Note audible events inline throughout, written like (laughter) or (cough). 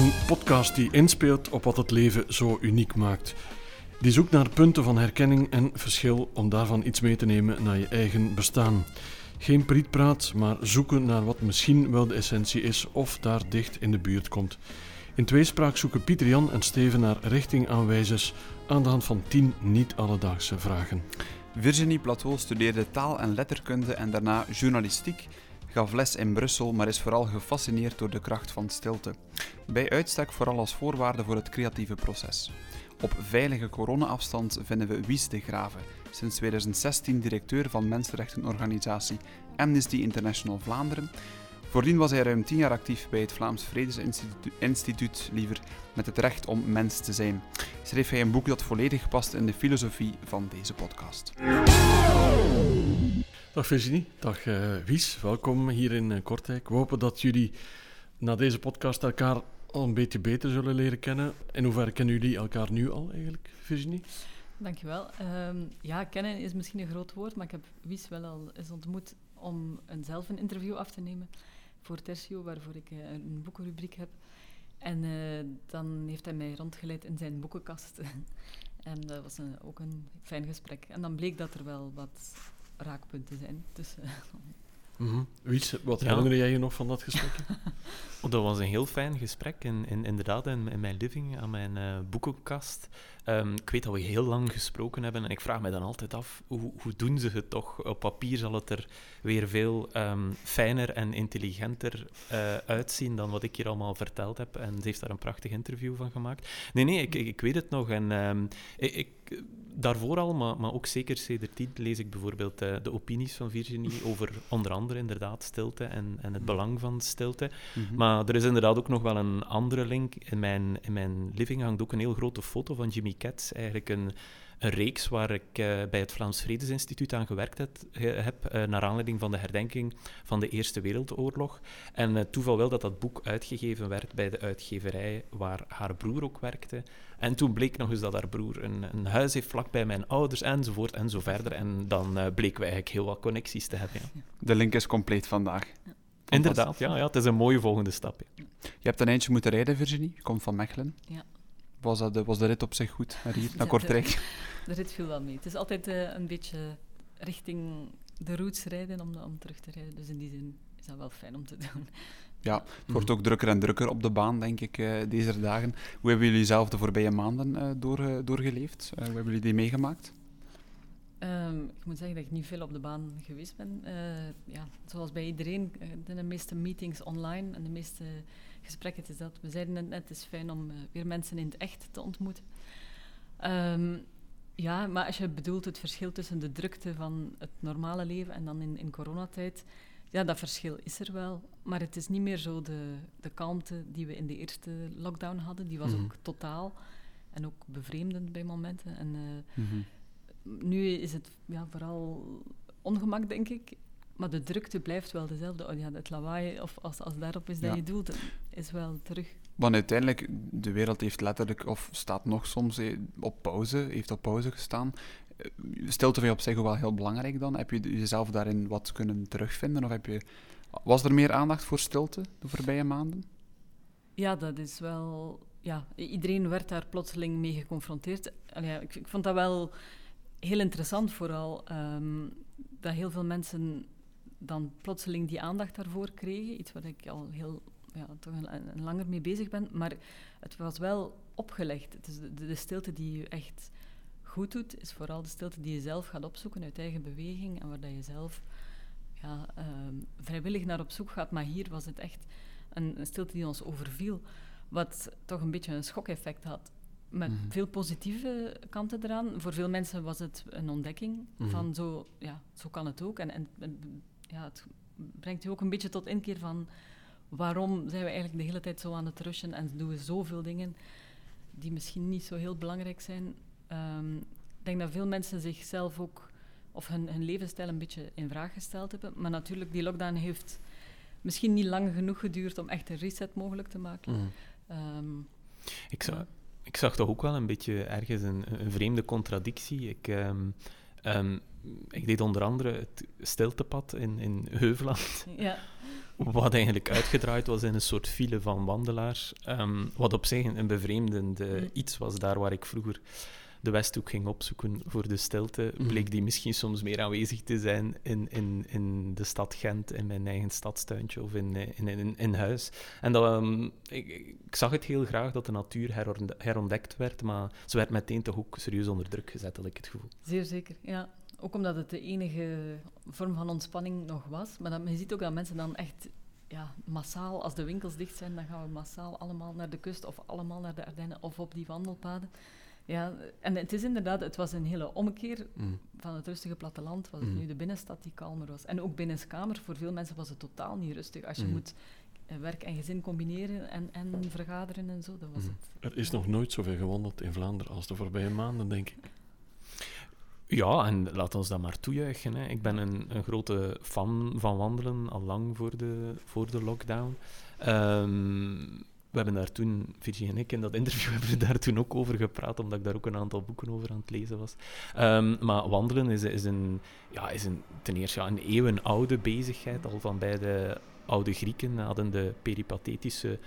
Een podcast die inspeelt op wat het leven zo uniek maakt. Die zoekt naar punten van herkenning en verschil om daarvan iets mee te nemen naar je eigen bestaan. Geen prietpraat, maar zoeken naar wat misschien wel de essentie is of daar dicht in de buurt komt. In tweespraak zoeken Pieter Jan en Steven naar richtingaanwijzers aan de hand van tien niet-alledaagse vragen. Virginie Plateau studeerde taal en letterkunde en daarna journalistiek, gaf les in Brussel, maar is vooral gefascineerd door de kracht van stilte. Bij uitstek vooral als voorwaarde voor het creatieve proces. Op veilige corona-afstand vinden we Wies de Graven, sinds 2016 directeur van mensenrechtenorganisatie Amnesty International Vlaanderen. Voordien was hij ruim tien jaar actief bij het Vlaams Vredesinstituut, liever met het recht om mens te zijn. Schreef hij een boek dat volledig past in de filosofie van deze podcast. Dag Virginie, dag uh, Wies, welkom hier in uh, Kortrijk. We hopen dat jullie na deze podcast elkaar al een beetje beter zullen leren kennen. In hoeverre kennen jullie elkaar nu al eigenlijk, Virginie? Dankjewel. Um, ja, kennen is misschien een groot woord, maar ik heb Wies wel al eens ontmoet om een, zelf een interview af te nemen voor Tertio, waarvoor ik uh, een boekenrubriek heb. En dan heeft hij mij rondgeleid in zijn boekenkast. (laughs) en dat was ook een fijn gesprek. En dan bleek dat er wel wat raakpunten zijn tussen Mm -hmm. Wies, wat ja. herinner jij je nog van dat gesprek? oh, (laughs) dat was een heel fijn gesprek, in, in, inderdaad, in, in, mijn living, aan mijn uh, boekenkast. Um, ik weet dat we heel lang gesproken hebben en ik vraag me dan altijd af, hoe, hoe doen ze het toch? Op papier zal het er weer veel um, fijner en intelligenter uh, uitzien dan wat ik hier allemaal verteld heb. En ze heeft daar een prachtig interview van gemaakt. Nee, nee, ik, ik, ik weet het nog. En um, ik, ik daarvoor al, maar, maar ook zeker sedertien lees ik bijvoorbeeld uh, de opinies van Virginie (laughs) over onder andere inderdaad stilte en, en het belang van stilte. Mm -hmm. Maar er is inderdaad ook nog wel een andere link. In mijn, in mijn living hangt ook een heel grote foto van Jimmy Katz, eigenlijk een, een reeks waar ik uh, bij het Vlaams Vredesinstituut aan gewerkt heb, heb uh, naar aanleiding van de herdenking van de Eerste Wereldoorlog. En uh, toeval wel dat dat boek uitgegeven werd bij de uitgeverij waar haar broer ook werkte. En toen bleek nog eens dat haar broer een, een huis heeft vlakbij mijn ouders, enzovoort en zo verder. En dan bleken we eigenlijk heel wat connecties te hebben. Ja. De link is compleet vandaag. Ja. Inderdaad, ja, ja, het is een mooie volgende stap. Ja. Je hebt een eindje moeten rijden, Virginie. Je komt van Mechelen. Ja. Was, dat de, was de rit op zich goed naar hier, naar Kortrijk? De, de rit viel wel mee. Het is altijd uh, een beetje richting de routes rijden om, om terug te rijden. Dus in die zin is dat wel fijn om te doen. Ja, het wordt ook drukker en drukker op de baan, denk ik, uh, deze dagen. Hoe hebben jullie zelf de voorbije maanden uh, door, doorgeleefd? hoe hebben jullie die meegemaakt? Um, ik moet zeggen dat ik niet veel op de baan geweest ben. ja, zoals bij iedereen, de meeste meetings online en de meeste gesprekken. Het is dat, we zeiden het net, het is fijn om uh, weer mensen in het echt te ontmoeten. Um, ja, maar als je bedoelt het verschil tussen de drukte van het normale leven en dan in, in coronatijd, ja, dat verschil is er wel. Maar het is niet meer zo de, de kalmte die we in de eerste lockdown hadden. Die was mm -hmm. ook totaal en ook bevreemdend bij momenten. En uh, mm -hmm. nu is het ja, vooral ongemak, denk ik. Maar de drukte blijft wel dezelfde. Oh, ja, het lawaai, of als, als daarop is dat ja. je doelt, is wel terug. Want uiteindelijk, de wereld heeft letterlijk, of staat nog soms op pauze, heeft op pauze gestaan. Stilte je op zich wel heel belangrijk dan? Heb je jezelf daarin wat kunnen terugvinden? Of heb je, was er meer aandacht voor stilte de voorbije maanden? Ja, dat is wel... Ja, iedereen werd daar plotseling mee geconfronteerd. Allee, ik, ik vond dat wel heel interessant, vooral. Um, dat heel veel mensen dan plotseling die aandacht daarvoor kregen. Iets waar ik al heel ja, toch een, een langer mee bezig ben. Maar het was wel opgelegd. Het is de, de, stilte die je echt goed doet, is vooral de stilte die je zelf gaat opzoeken uit eigen beweging en waar dat je zelf ja, uh, vrijwillig naar op zoek gaat. Maar hier was het echt een, een, stilte die ons overviel, wat toch een beetje een schokeffect had. Met mm -hmm. veel positieve kanten eraan. Voor veel mensen was het een ontdekking mm -hmm. van zo, ja, zo kan het ook. En, en ja, het brengt je ook een beetje tot inkeer van waarom zijn we eigenlijk de hele tijd zo aan het rushen en doen we zoveel dingen die misschien niet zo heel belangrijk zijn. Um, ik denk dat veel mensen zichzelf ook, of hun, hun levensstijl een beetje in vraag gesteld hebben. Maar natuurlijk, die lockdown heeft misschien niet lang genoeg geduurd om echt een reset mogelijk te maken. Mm. Um, ik, zag, ja. ik zag toch ook wel een beetje ergens een, een vreemde contradictie. Ik... Um, Um, ik deed onder andere het stiltepad in, in Heuveland. Ja. wat eigenlijk uitgedraaid was in een soort file van wandelaars. Ehm, wat op zich een bevreemdend Mm. iets was daar waar ik vroeger de Westhoek ging opzoeken voor de stilte, Mhm. bleek die misschien soms meer aanwezig te zijn in, in, in de stad Gent, in mijn eigen stadstuintje of in, eh, in, in, in huis. En dat, ehm, ik, ik zag het heel graag dat de natuur herontdekt werd, maar ze werd meteen toch ook serieus onder druk gezet, had ik het gevoel. Zeer zeker, ja. Ook omdat het de enige vorm van ontspanning nog was. Maar dat, je ziet ook dat mensen dan echt ja, massaal, als de winkels dicht zijn, dan gaan we massaal allemaal naar de kust of allemaal naar de Ardennen of op die wandelpaden. Ja, en het is inderdaad, het was een hele ommekeer Mm. van het rustige platteland, was het Mhm. nu de binnenstad die kalmer was. En ook binnenskamer, voor veel mensen was het totaal niet rustig. Als je Mhm. moet eh, werk en gezin combineren en, en vergaderen en zo, dan was het... Er is nog nooit zoveel gewandeld in Vlaanderen als de voorbije maanden, denk ik. (laughs) Ja, en laat ons dat maar toejuichen. Hè. Ik ben een, een grote fan van wandelen, al lang voor de, voor de lockdown. Ehm, we hebben daar toen, Virginie en ik, in dat interview (laughs) hebben we daar toen ook over gepraat, omdat ik daar ook een aantal boeken over aan het lezen was. Ehm, maar wandelen is, is, een, ja, is een, ten eerste ja, een eeuwenoude bezigheid. Al van bij de oude Grieken hadden de peripatetische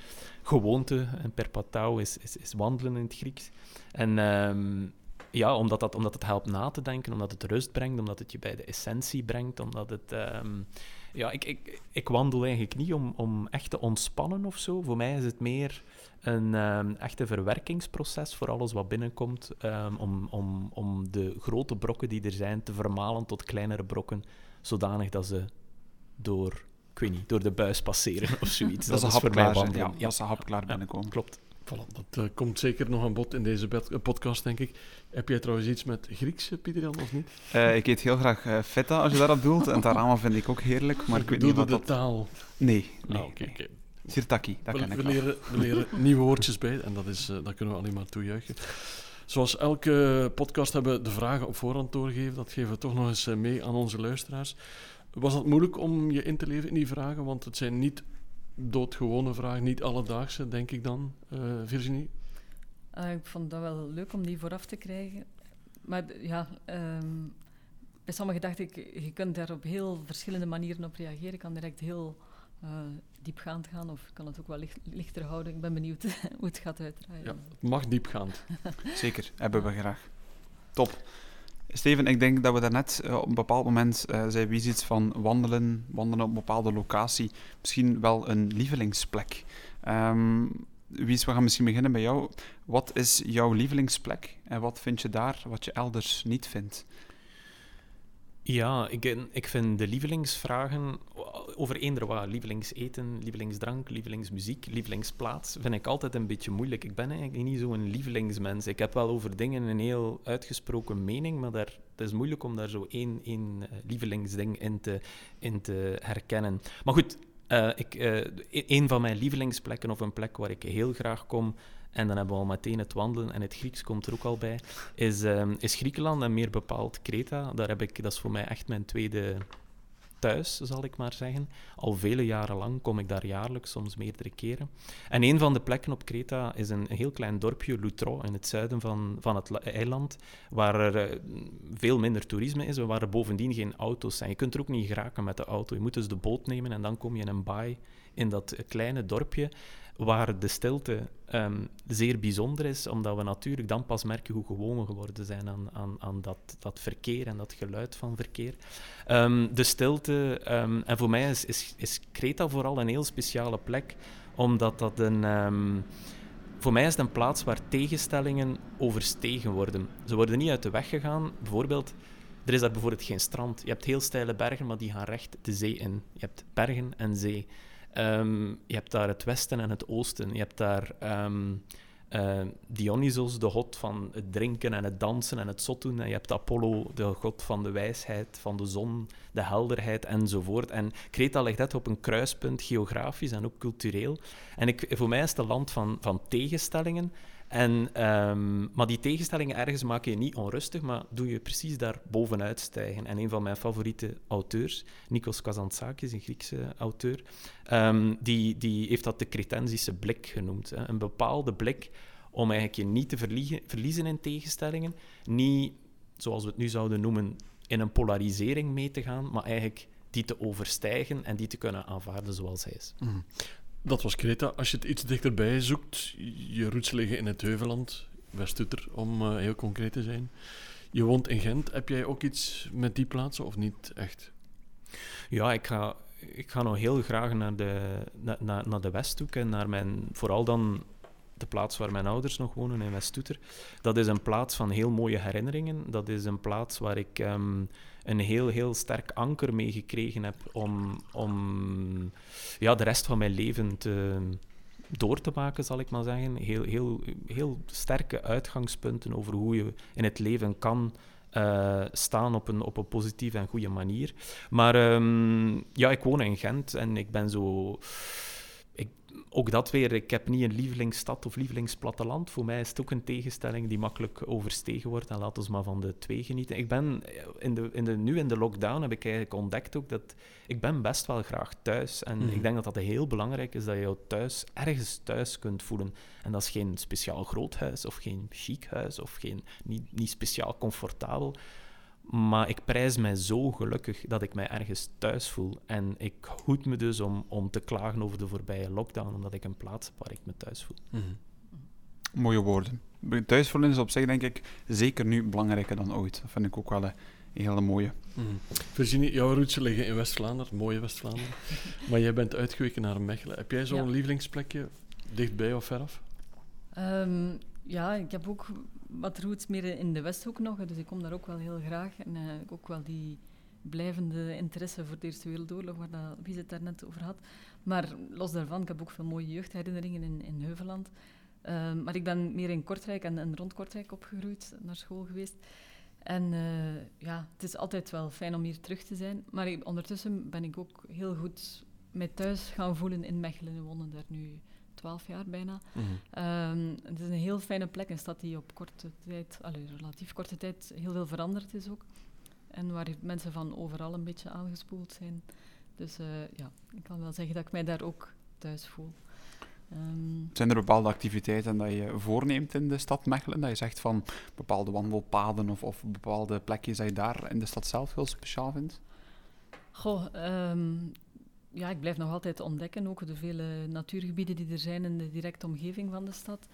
gewoonte, en perpatao is, is, is wandelen in het Grieks. En ehm, ja, omdat, dat, omdat het helpt na te denken, omdat het rust brengt, omdat het je bij de essentie brengt, omdat het... ehm, ja, ik, ik, ik wandel eigenlijk niet om, om echt te ontspannen of zo. Voor mij is het meer een ehm, echte verwerkingsproces voor alles wat binnenkomt, ehm, om, om, om de grote brokken die er zijn te vermalen tot kleinere brokken, zodanig dat ze door, ik weet niet, door de buis passeren of zoiets. Dat, is een voor mij wandelen. Ja, dat is een hap klaar binnenkomen. klopt. Voilà, dat eh, komt zeker nog aan bod in deze eh, podcast, denk ik. Heb jij trouwens iets met Grieks, eh, Pieter Jan, of niet? Eh, ik eet heel graag feta, als je daarop doelt. En tarama vind ik ook heerlijk, maar ik weet niet wat de dat... taal. Nee, nee. Ah, oké, oké. Sirtaki, dat We, ken ik we wel. leren, we leren (laughs) nieuwe woordjes bij en dat, is, dat kunnen we alleen maar toejuichen. Zoals elke podcast hebben we de vragen op voorhand doorgegeven. Dat geven we toch nog eens mee aan onze luisteraars. Was het moeilijk om je in te leven in die vragen? Want het zijn niet doodgewone vragen, niet alledaagse, denk ik dan, eh, Virginie. Ah, ik vond dat wel leuk om die vooraf te krijgen. Maar ja, ehm, bij sommigen dacht ik, je kunt daar op heel verschillende manieren op reageren. Je kan direct heel eh, diepgaand gaan of kan het ook wel licht- lichter houden. Ik ben benieuwd (laughs) hoe het gaat uitdraaien. Ja, het mag diepgaand. Zeker, hebben we graag. Top. Steven, ik denk dat we daarnet eh, op een bepaald moment eh zei wie iets van wandelen, wandelen op een bepaalde locatie, misschien wel een lievelingsplek. Ehm Wies, we gaan misschien beginnen bij jou. Wat is jouw lievelingsplek en wat vind je daar wat je elders niet vindt? Ja, ik, ik vind de lievelingsvragen over eender wat, lievelingseten, lievelingsdrank, lievelingsmuziek, lievelingsplaats, vind ik altijd een beetje moeilijk. Ik ben eigenlijk niet zo'n lievelingsmens. Ik heb wel over dingen een heel uitgesproken mening, maar daar, het is moeilijk om daar zo één, één eh, lievelingsding in te, in te herkennen. Maar goed, eh, ik, eh, e- een van mijn lievelingsplekken of een plek waar ik heel graag kom, en dan hebben we al meteen het wandelen en het Grieks komt er ook al bij, is, ehm, is Griekenland en meer bepaald Kreta. Daar heb ik, dat is voor mij echt mijn tweede thuis, zal ik maar zeggen. Al vele jaren lang kom ik daar jaarlijks, soms meerdere keren. En een van de plekken op Kreta is een, heel klein dorpje, Loutro, in het zuiden van, van het la- eiland, waar er eh, veel minder toerisme is en waar er bovendien geen auto's zijn. Je kunt er ook niet geraken met de auto. Je moet dus de boot nemen en dan kom je in een baai in dat kleine dorpje waar de stilte ehm, zeer bijzonder is, omdat we natuurlijk dan pas merken hoe gewoon we geworden zijn aan, aan, aan dat, dat verkeer en dat geluid van verkeer. Ehm, de stilte, ehm, en voor mij is, is, is Kreta vooral een heel speciale plek, omdat dat een... voor mij is het een plaats waar tegenstellingen overstegen worden. Ze worden niet uit de weg gegaan. Bijvoorbeeld, er is daar bijvoorbeeld geen strand. Je hebt heel steile bergen, maar die gaan recht de zee in. Je hebt bergen en zee. Ehm, je hebt daar het westen en het oosten. Je hebt daar eh, Dionysos, de god van het drinken en het dansen en het zot doen. En je hebt Apollo, de god van de wijsheid, van de zon, de helderheid enzovoort. En Kreta ligt net op een kruispunt, geografisch en ook cultureel. En ik, voor mij is het een land van, van tegenstellingen. En, ehm, maar die tegenstellingen ergens maken je niet onrustig, maar doe je precies daar bovenuit stijgen. En een van mijn favoriete auteurs, Nikos Kazantzakis, een Griekse auteur, ehm, die, die heeft dat de cretensische blik genoemd. Hè. Een bepaalde blik om eigenlijk je niet te verliezen, verliezen in tegenstellingen, niet, zoals we het nu zouden noemen, in een polarisering mee te gaan, maar eigenlijk die te overstijgen en die te kunnen aanvaarden zoals hij is. Mhm. Dat was Kreta. Als je het iets dichterbij zoekt, je roots liggen in het Heuveland, West-Utter, om uh, heel concreet te zijn. Je woont in Gent. Heb jij ook iets met die plaatsen of niet echt? Ja, ik ga, ik ga nog heel graag naar de, naar, naar de Westhoek en naar mijn, vooral dan de plaats waar mijn ouders nog wonen, in West-Toeter. Dat is een plaats van heel mooie herinneringen. Dat is een plaats waar ik um, een heel, heel sterk anker mee gekregen heb om, om ja, de rest van mijn leven te, door te maken, zal ik maar zeggen. Heel, heel, heel sterke uitgangspunten over hoe je in het leven kan uh, staan op een, op een positieve en goede manier. Maar um, ja, ik woon in Gent en ik ben zo ook dat weer, ik heb niet een lievelingsstad of lievelingsplatteland. Voor mij is het ook een tegenstelling die makkelijk overstegen wordt. En laten we maar van de twee genieten. Ik ben in de, in de, nu in de lockdown heb ik eigenlijk ontdekt ook dat ik ben best wel graag thuis. En mhm. ik denk dat dat heel belangrijk is, dat je jou thuis ergens thuis kunt voelen. En dat is geen speciaal groot huis of geen chic huis of geen, niet, niet speciaal comfortabel. Maar ik prijs mij zo gelukkig dat ik mij ergens thuis voel. En ik hoed me dus om, om te klagen over de voorbije lockdown, omdat ik een plaats heb waar ik me thuis voel. Mhm. Mooie woorden. Thuisvoelen is op zich, denk ik, zeker nu belangrijker dan ooit. Dat vind ik ook wel een hele mooie. Mm. Virginie, jouw roots liggen in West-Vlaanderen, mooie West-Vlaanderen. (laughs) maar jij bent uitgeweken naar Mechelen. Heb jij zo'n lievelingsplekje, dichtbij of veraf? Um, ja, ik heb ook wat roots meer in de Westhoek nog, dus ik kom daar ook wel heel graag. En uh, ook wel die blijvende interesse voor de Eerste Wereldoorlog, waar dat, wie het daar net over had. Maar los daarvan, ik heb ook veel mooie jeugdherinneringen in, in Heuveland. Uh, maar ik ben meer in Kortrijk en, en, rond Kortrijk opgegroeid, naar school geweest. En uh, ja, het is altijd wel fijn om hier terug te zijn. Maar ondertussen ben ik ook heel goed mij thuis gaan voelen in Mechelen. We wonen daar nu twaalf jaar bijna. Mhm. Ehm, het is een heel fijne plek, een stad die op korte tijd, allee, relatief korte tijd, heel veel veranderd is ook. En waar mensen van overal een beetje aangespoeld zijn. Dus uh, ja, ik kan wel zeggen dat ik mij daar ook thuis voel. Um, zijn er bepaalde activiteiten dat je voorneemt in de stad Mechelen? Dat je zegt van bepaalde wandelpaden of, of bepaalde plekjes dat je daar in de stad zelf heel speciaal vindt? Goh, um, ja, ik blijf nog altijd ontdekken, ook de vele natuurgebieden die er zijn in de directe omgeving van de stad.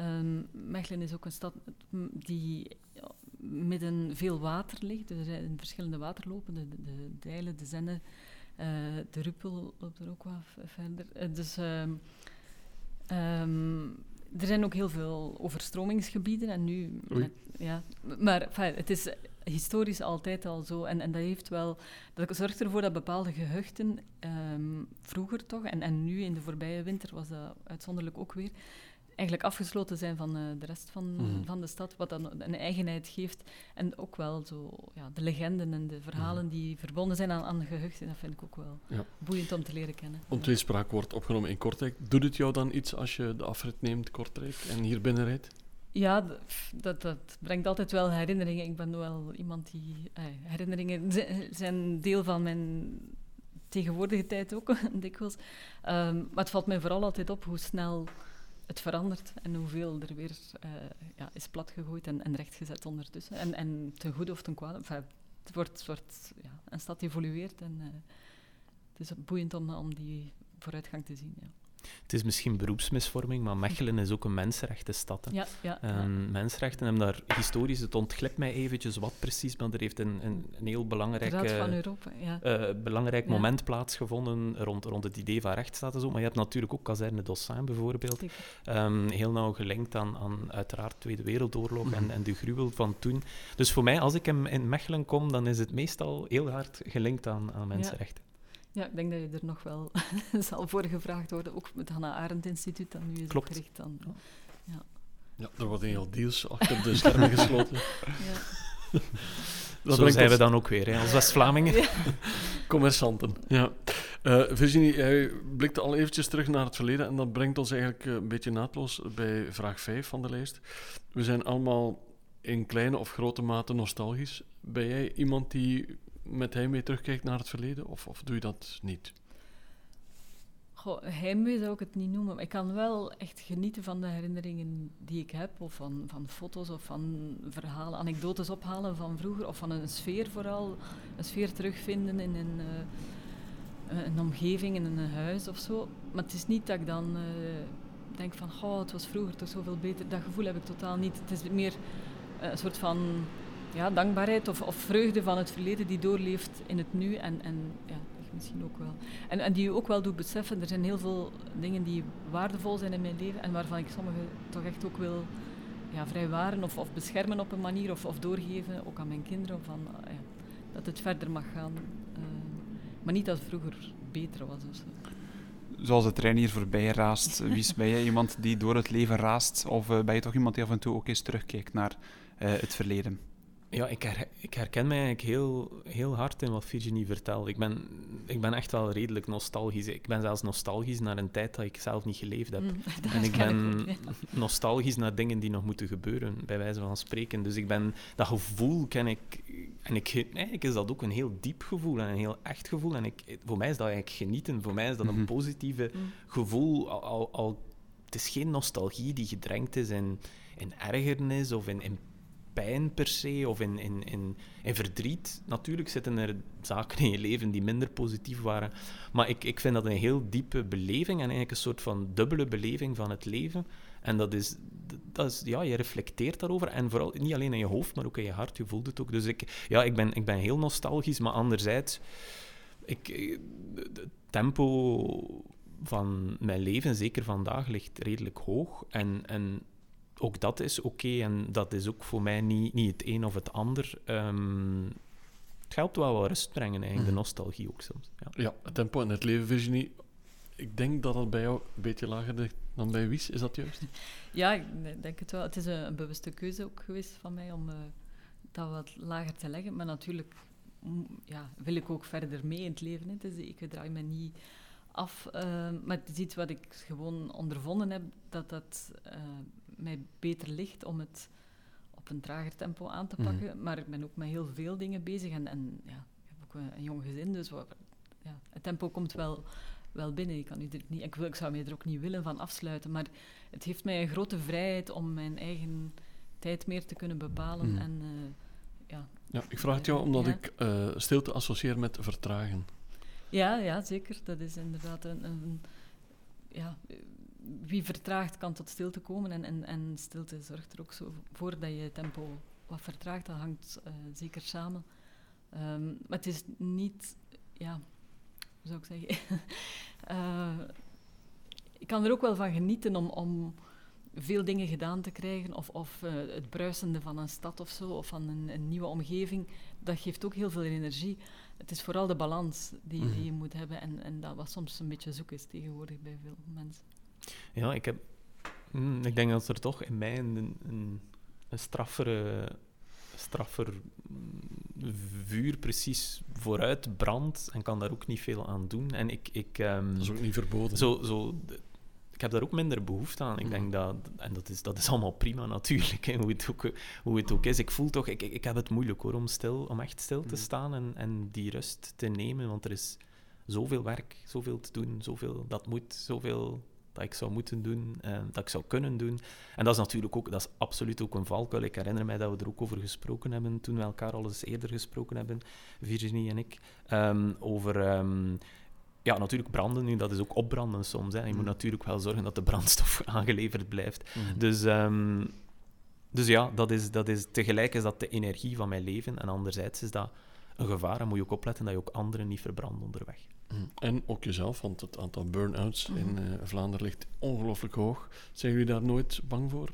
Um, Mechelen is ook een stad die midden veel water ligt. Er zijn verschillende waterlopen, de, de, Dijlen, de Zenne, uh, de Ruppel loopt er ook wat verder. Uh, dus um, um, er zijn ook heel veel overstromingsgebieden en nu... Met, ja, maar enfin, het is historisch altijd al zo. En, en dat heeft wel... Dat zorgt ervoor dat bepaalde gehuchten, um, vroeger toch, en, en nu in de voorbije winter was dat uitzonderlijk ook weer, eigenlijk afgesloten zijn van uh, de rest van, mhm. van de stad, wat dan een eigenheid geeft. En ook wel zo, ja, de legenden en de verhalen mhm. die verbonden zijn aan, aan de gehuchten, dat vind ik ook wel ja. boeiend om te leren kennen. Ontweespraak wordt opgenomen in Kortrijk. Doet het jou dan iets als je de afrit neemt, Kortrijk, en hier binnenrijdt? Ja, dat, dat brengt altijd wel herinneringen. Ik ben wel iemand die... Eh, herinneringen zijn deel van mijn tegenwoordige tijd ook, (laughs) dikwijls. Um, maar het valt mij vooral altijd op hoe snel het verandert en hoeveel er weer uh, ja, is platgegooid en, en rechtgezet ondertussen. En, en ten goede of ten kwade. Het wordt, wordt ja, een stad evolueert en uh, het is boeiend om, om die vooruitgang te zien. Ja. Het is misschien beroepsmisvorming, maar Mechelen is ook een mensenrechtenstad. Ja, ja, um, Mensenrechten hebben daar historisch, het ontglipt mij eventjes wat precies, maar er heeft een, een, een heel belangrijk, van Europa, ja. uh, belangrijk moment plaatsgevonden rond, rond het idee van rechtsstaat en zo. Maar je hebt natuurlijk ook kazerne Dossin bijvoorbeeld, um, heel nauw gelinkt aan, aan uiteraard de Tweede Wereldoorlog en, mhm. en de gruwel van toen. Dus voor mij, als ik in Mechelen kom, dan is het meestal heel hard gelinkt aan, aan mensenrechten. Ja, ik denk dat je er nog wel (laughs) zal voor gevraagd worden. Ook met het Hannah Arendt Instituut dat nu is Klopt. opgericht. Dan, ja. ja, er worden heel deals achter de schermen gesloten. (laughs) ja. Dat Zo zijn we dan ook weer, hè, als West-Vlamingen. Ja. (laughs) Commerçanten, ja. Uh, Virginie, jij blikte al eventjes terug naar het verleden en dat brengt ons eigenlijk eh, een beetje naadloos bij vraag 5 van de lijst. We zijn allemaal in kleine of grote mate nostalgisch. Ben jij iemand die met hem mee terugkijkt naar het verleden? Of, of doe je dat niet? Goh, heimwee zou ik het niet noemen. Maar ik kan wel echt genieten van de herinneringen die ik heb. Of van, van foto's of van verhalen, anekdotes ophalen van vroeger. Of van een sfeer vooral. Een sfeer terugvinden in een, uh, een omgeving, in een huis of zo. Maar het is niet dat ik dan uh, denk van... Goh, het was vroeger toch zoveel beter. Dat gevoel heb ik totaal niet. Het is meer een soort van ja, dankbaarheid of, of vreugde van het verleden die doorleeft in het nu. En, en ja, misschien ook wel. En, en die je ook wel doet beseffen, er zijn heel veel dingen die waardevol zijn in mijn leven en waarvan ik sommige toch echt ook wil ja, vrijwaren of, of beschermen op een manier of, of doorgeven, ook aan mijn kinderen, van, uh, ja, dat het verder mag gaan. Uh, maar niet dat vroeger beter was of zo. Zoals de trein hier voorbij raast, wie ben jij (laughs) iemand die door het leven raast? Of uh, ben je toch iemand die af en toe ook eens terugkijkt naar het verleden? Ja, ik, her, ik, herken mij eigenlijk heel, heel hard in wat Virginie vertelt. Ik ben, ik ben echt wel redelijk nostalgisch. Ik ben zelfs nostalgisch naar een tijd dat ik zelf niet geleefd heb. Mm, (laughs) en ik ben nostalgisch naar dingen die nog moeten gebeuren, bij wijze van spreken. Dus ik ben, dat gevoel ken ik... En ik, eigenlijk is dat ook een heel diep gevoel en een heel echt gevoel. En ik, voor mij is dat eigenlijk genieten. Voor mij is dat een mhm. positieve mm. gevoel. Al, al, al, het is geen nostalgie die gedrenkt is in, in ergernis of in, in pijn per se of in, in, in, in, verdriet. Natuurlijk zitten er zaken in je leven die minder positief waren. Maar ik, ik vind dat een heel diepe beleving en eigenlijk een soort van dubbele beleving van het leven. En dat is, dat is ja, je reflecteert daarover. En vooral niet alleen in je hoofd, maar ook in je hart. Je voelt het ook. Dus ik, ja, ik, ben, ik ben heel nostalgisch, maar anderzijds, ik, het tempo van mijn leven, zeker vandaag, ligt redelijk hoog. En, en ook dat is oké en dat is ook voor mij niet, niet het een of het ander. Um, het helpt wel wat rust brengen, eigenlijk, de mhm. nostalgie ook soms. Ja. ja, het tempo en het leven, Virginie. Ik denk dat het bij jou een beetje lager ligt dan bij Wies, is dat juist? (laughs) Ja, ik denk het wel. Het is een, bewuste keuze ook geweest van mij om uh, dat wat lager te leggen. Maar natuurlijk ja, wil ik ook verder mee in het leven. Hè. Dus ik draai me niet af. Uh, maar het is iets wat ik gewoon ondervonden heb, dat dat uh, mij beter ligt om het op een trager tempo aan te pakken. Mhm. Maar ik ben ook met heel veel dingen bezig. En, en ja, ik heb ook een, jong gezin, dus wat, ja, het tempo komt wel, wel binnen. Ik, kan u niet, ik, wil, ik zou mij er ook niet willen van afsluiten. Maar het geeft mij een grote vrijheid om mijn eigen tijd meer te kunnen bepalen. Mhm. En, uh, ja, ja, ik vraag het jou omdat ik uh, stilte associeer met vertragen. Ja, ja, zeker. Dat is inderdaad een, een ja, wie vertraagt kan tot stilte komen en, en, en stilte zorgt er ook zo voor dat je tempo wat vertraagt. Dat hangt uh, zeker samen. Um, maar het is niet, ja, hoe zou ik zeggen? uh, (laughs) ik kan er ook wel van genieten om, om veel dingen gedaan te krijgen, of, of uh, het bruisende van een stad of zo, of van een, een, nieuwe omgeving. Dat geeft ook heel veel energie. Het is vooral de balans die, die mhm. je moet hebben en, en dat wat soms een beetje zoek is tegenwoordig bij veel mensen. Ja, ik, heb, mm, ik denk dat er toch in mij een, een, een straffere, straffer mm, vuur precies vooruit brandt en kan daar ook niet veel aan doen. En ik, ik, um, dat is ook niet verboden. Zo, zo, ik heb daar ook minder behoefte aan. Ik denk mm. dat, en dat is, dat is allemaal prima natuurlijk, hè, hoe, het ook, hoe het ook is. Ik voel toch, ik, ik, heb het moeilijk hoor, om, stil, om echt stil te staan en, en die rust te nemen, want er is zoveel werk, zoveel te doen, zoveel dat moet, zoveel dat ik zou moeten doen, uh, dat ik zou kunnen doen. En dat is natuurlijk ook, dat is absoluut ook een valkuil. Ik herinner mij dat we er ook over gesproken hebben toen we elkaar al eens eerder gesproken hebben, Virginie en ik, um, over... Um, ja, natuurlijk branden nu, dat is ook opbranden soms. Hè. Je moet mm. natuurlijk wel zorgen dat de brandstof (laughs) aangeleverd blijft. Mm. Dus, um, dus ja, dat is, dat is, tegelijk is dat de energie van mijn leven. En anderzijds is dat een gevaar. En moet je ook opletten dat je ook anderen niet verbrandt onderweg. En ook jezelf, want het aantal burn-outs in uh, Vlaanderen ligt ongelooflijk hoog. Zijn jullie daar nooit bang voor?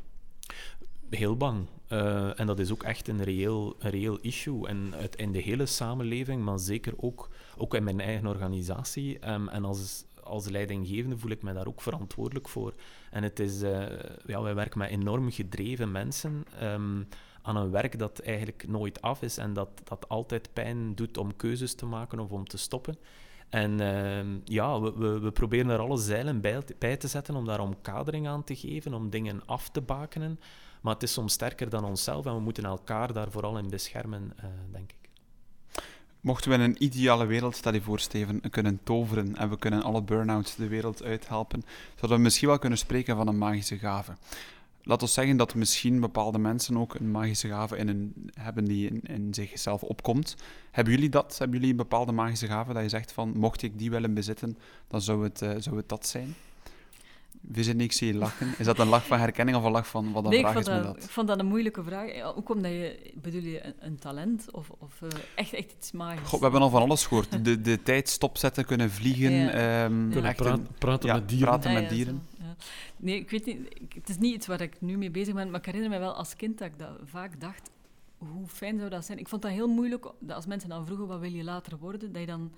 Heel bang. Uh, en dat is ook echt een reëel, een reëel issue. En uit, in de hele samenleving, maar zeker ook, ook in mijn eigen organisatie. Um, en als, als leidinggevende voel ik me daar ook verantwoordelijk voor. En het is, uh, ja, wij werken met enorm gedreven mensen. Um, aan een werk dat eigenlijk nooit af is en dat, dat altijd pijn doet om keuzes te maken of om te stoppen. En uh, ja, we, we, we, proberen daar alle zeilen bij, te zetten om daar omkadering aan te geven, om dingen af te bakenen. Maar het is soms sterker dan onszelf en we moeten elkaar daar vooral in beschermen, uh, denk ik. Mochten we in een ideale wereld, stel je voor, Steven, kunnen toveren en we kunnen alle burn-outs de wereld uithelpen, zouden we misschien wel kunnen spreken van een magische gave. Laat ons zeggen dat misschien bepaalde mensen ook een magische gave in een, hebben die in, in zichzelf opkomt. Hebben jullie dat? Hebben jullie een bepaalde magische gave dat je zegt van, mocht ik die willen bezitten, dan zou het, uh, zou het dat zijn? Virginie, ik zie je lachen. Is dat een lach van herkenning of een lach van wat een nee, vraag is dat, dat? Ik vond dat een moeilijke vraag. Ook omdat je, bedoel je een, een talent of, of uh, echt, echt iets magisch? God, we hebben al van alles gehoord. De, de tijd stopzetten, kunnen vliegen, ja. um, kunnen echt praat, een, praten ja, met dieren. Praten met ja, dieren. Nee, ik weet niet. Het is niet iets waar ik nu mee bezig ben, maar ik herinner me wel als kind dat ik dat vaak dacht. Hoe fijn zou dat zijn? Ik vond dat heel moeilijk dat als mensen dan vroegen wat wil je later worden, dat je dan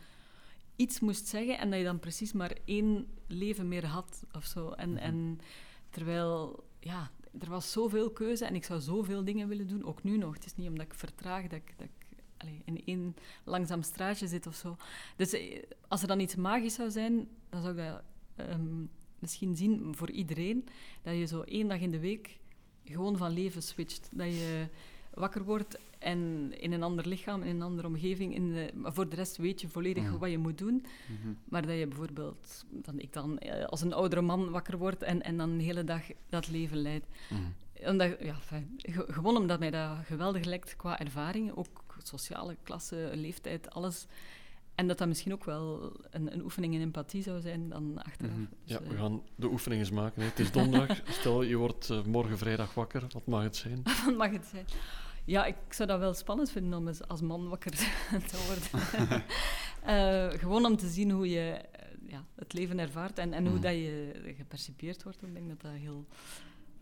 iets moest zeggen en dat je dan precies maar één leven meer had of zo. En, Mhm. en terwijl, ja, er was zoveel keuze en ik zou zoveel dingen willen doen, ook nu nog. Het is niet omdat ik vertraag dat ik, dat ik in één langzaam straatje zit of zo. Dus eh, als er dan iets magisch zou zijn, dan zou ik dat ehm, misschien zien voor iedereen. Dat je zo één dag in de week gewoon van leven switcht. Dat je wakker wordt en in een ander lichaam, in een andere omgeving. In de, maar voor de rest weet je volledig Mhm. wat je moet doen. Mhm. Maar dat je bijvoorbeeld, dan ik dan eh, als een oudere man wakker word en, en dan de hele dag dat leven leidt. Mhm. Omdat, ja, fijn, gewoon omdat mij dat geweldig lijkt qua ervaringen, ook sociale klasse, leeftijd, alles. En dat dat misschien ook wel een, een oefening in empathie zou zijn dan achteraf. Mhm. Dus, Ja, eh, we gaan de oefening eens maken. Hè. Het is donderdag. (laughs) Stel, je wordt eh, morgen vrijdag wakker. Wat mag het zijn? (laughs) Wat mag het zijn? Ja, ik zou dat wel spannend vinden om eens als man wakker (laughs) te worden. Eh, gewoon om te zien hoe je ja, het leven ervaart en, en hoe Mhm. dat je gepercipieerd wordt. Ik denk dat dat heel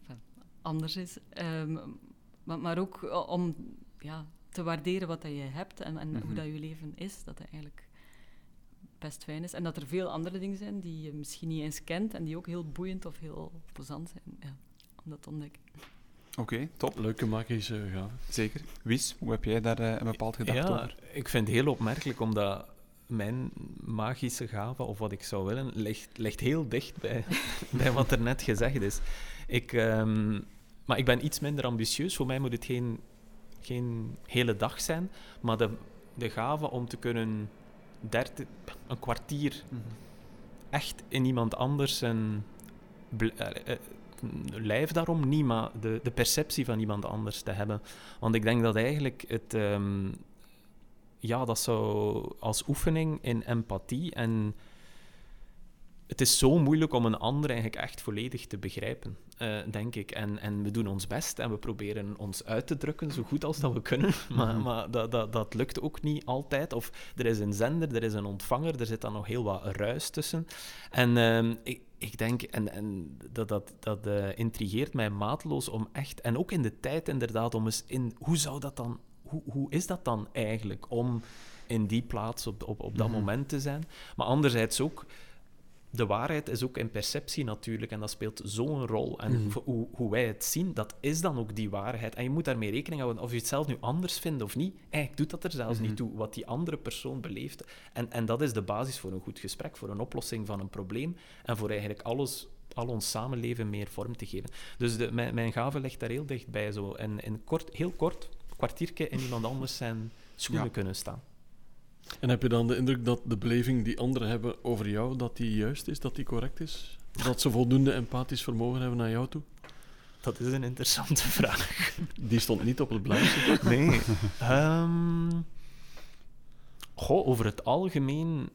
enfin, anders is. Ehm, maar, maar ook om ja, te waarderen wat dat je hebt en, en Mhm. hoe dat je leven is. Dat dat eigenlijk best fijn is. En dat er veel andere dingen zijn die je misschien niet eens kent en die ook heel boeiend of heel plezant zijn. Ja, om dat te ontdekken. Oké, top. Leuke magische gave. Zeker. Wies, hoe heb jij daar eh, een bepaald gedacht ja, over? ik vind het heel opmerkelijk, omdat mijn magische gave, of wat ik zou willen, ligt, ligt heel dicht bij, (laughs) bij wat er net gezegd is. Ik, ehm, maar ik ben iets minder ambitieus. Voor mij moet het geen, geen hele dag zijn, maar de, de gave om te kunnen 30, een kwartier Mhm. echt in iemand anders een eh, eh, lijf daarom niet, maar de, de perceptie van iemand anders te hebben. Want ik denk dat eigenlijk het, ehm, ja, dat zou als oefening in empathie en het is zo moeilijk om een ander eigenlijk echt volledig te begrijpen, eh, denk ik. En, en we doen ons best en we proberen ons uit te drukken zo goed als dat we kunnen. (laughs) Maar, Mhm. maar dat, dat, dat lukt ook niet altijd. Of er is een zender, er is een ontvanger, er zit dan nog heel wat ruis tussen. En ehm, ik, ik denk, en, en dat, dat, dat eh, intrigeert mij maatloos om echt, en ook in de tijd inderdaad, om eens in, hoe zou dat dan, hoe, hoe is dat dan eigenlijk om in die plaats op, op, op dat Mhm. moment te zijn? Maar anderzijds ook, de waarheid is ook in perceptie natuurlijk, en dat speelt zo'n rol. En Mhm. hoe, hoe wij het zien, dat is dan ook die waarheid. En je moet daarmee rekening houden, of je het zelf nu anders vindt of niet. Eigenlijk doet dat er zelfs Mhm. niet toe, wat die andere persoon beleeft. En, en dat is de basis voor een goed gesprek, voor een oplossing van een probleem, en voor eigenlijk alles, al ons samenleven meer vorm te geven. Dus de, mijn, mijn gave ligt daar heel dichtbij, zo. En in kort, heel kort, een kwartiertje in iemand anders zijn schoenen Ja. kunnen staan. En heb je dan de indruk dat de beleving die anderen hebben over jou, dat die juist is, dat die correct is? Dat ze voldoende empathisch vermogen hebben naar jou toe? Dat is een interessante (laughs) vraag. Die stond niet op het blaadje. (laughs) Nee. Ehm, goh, over het algemeen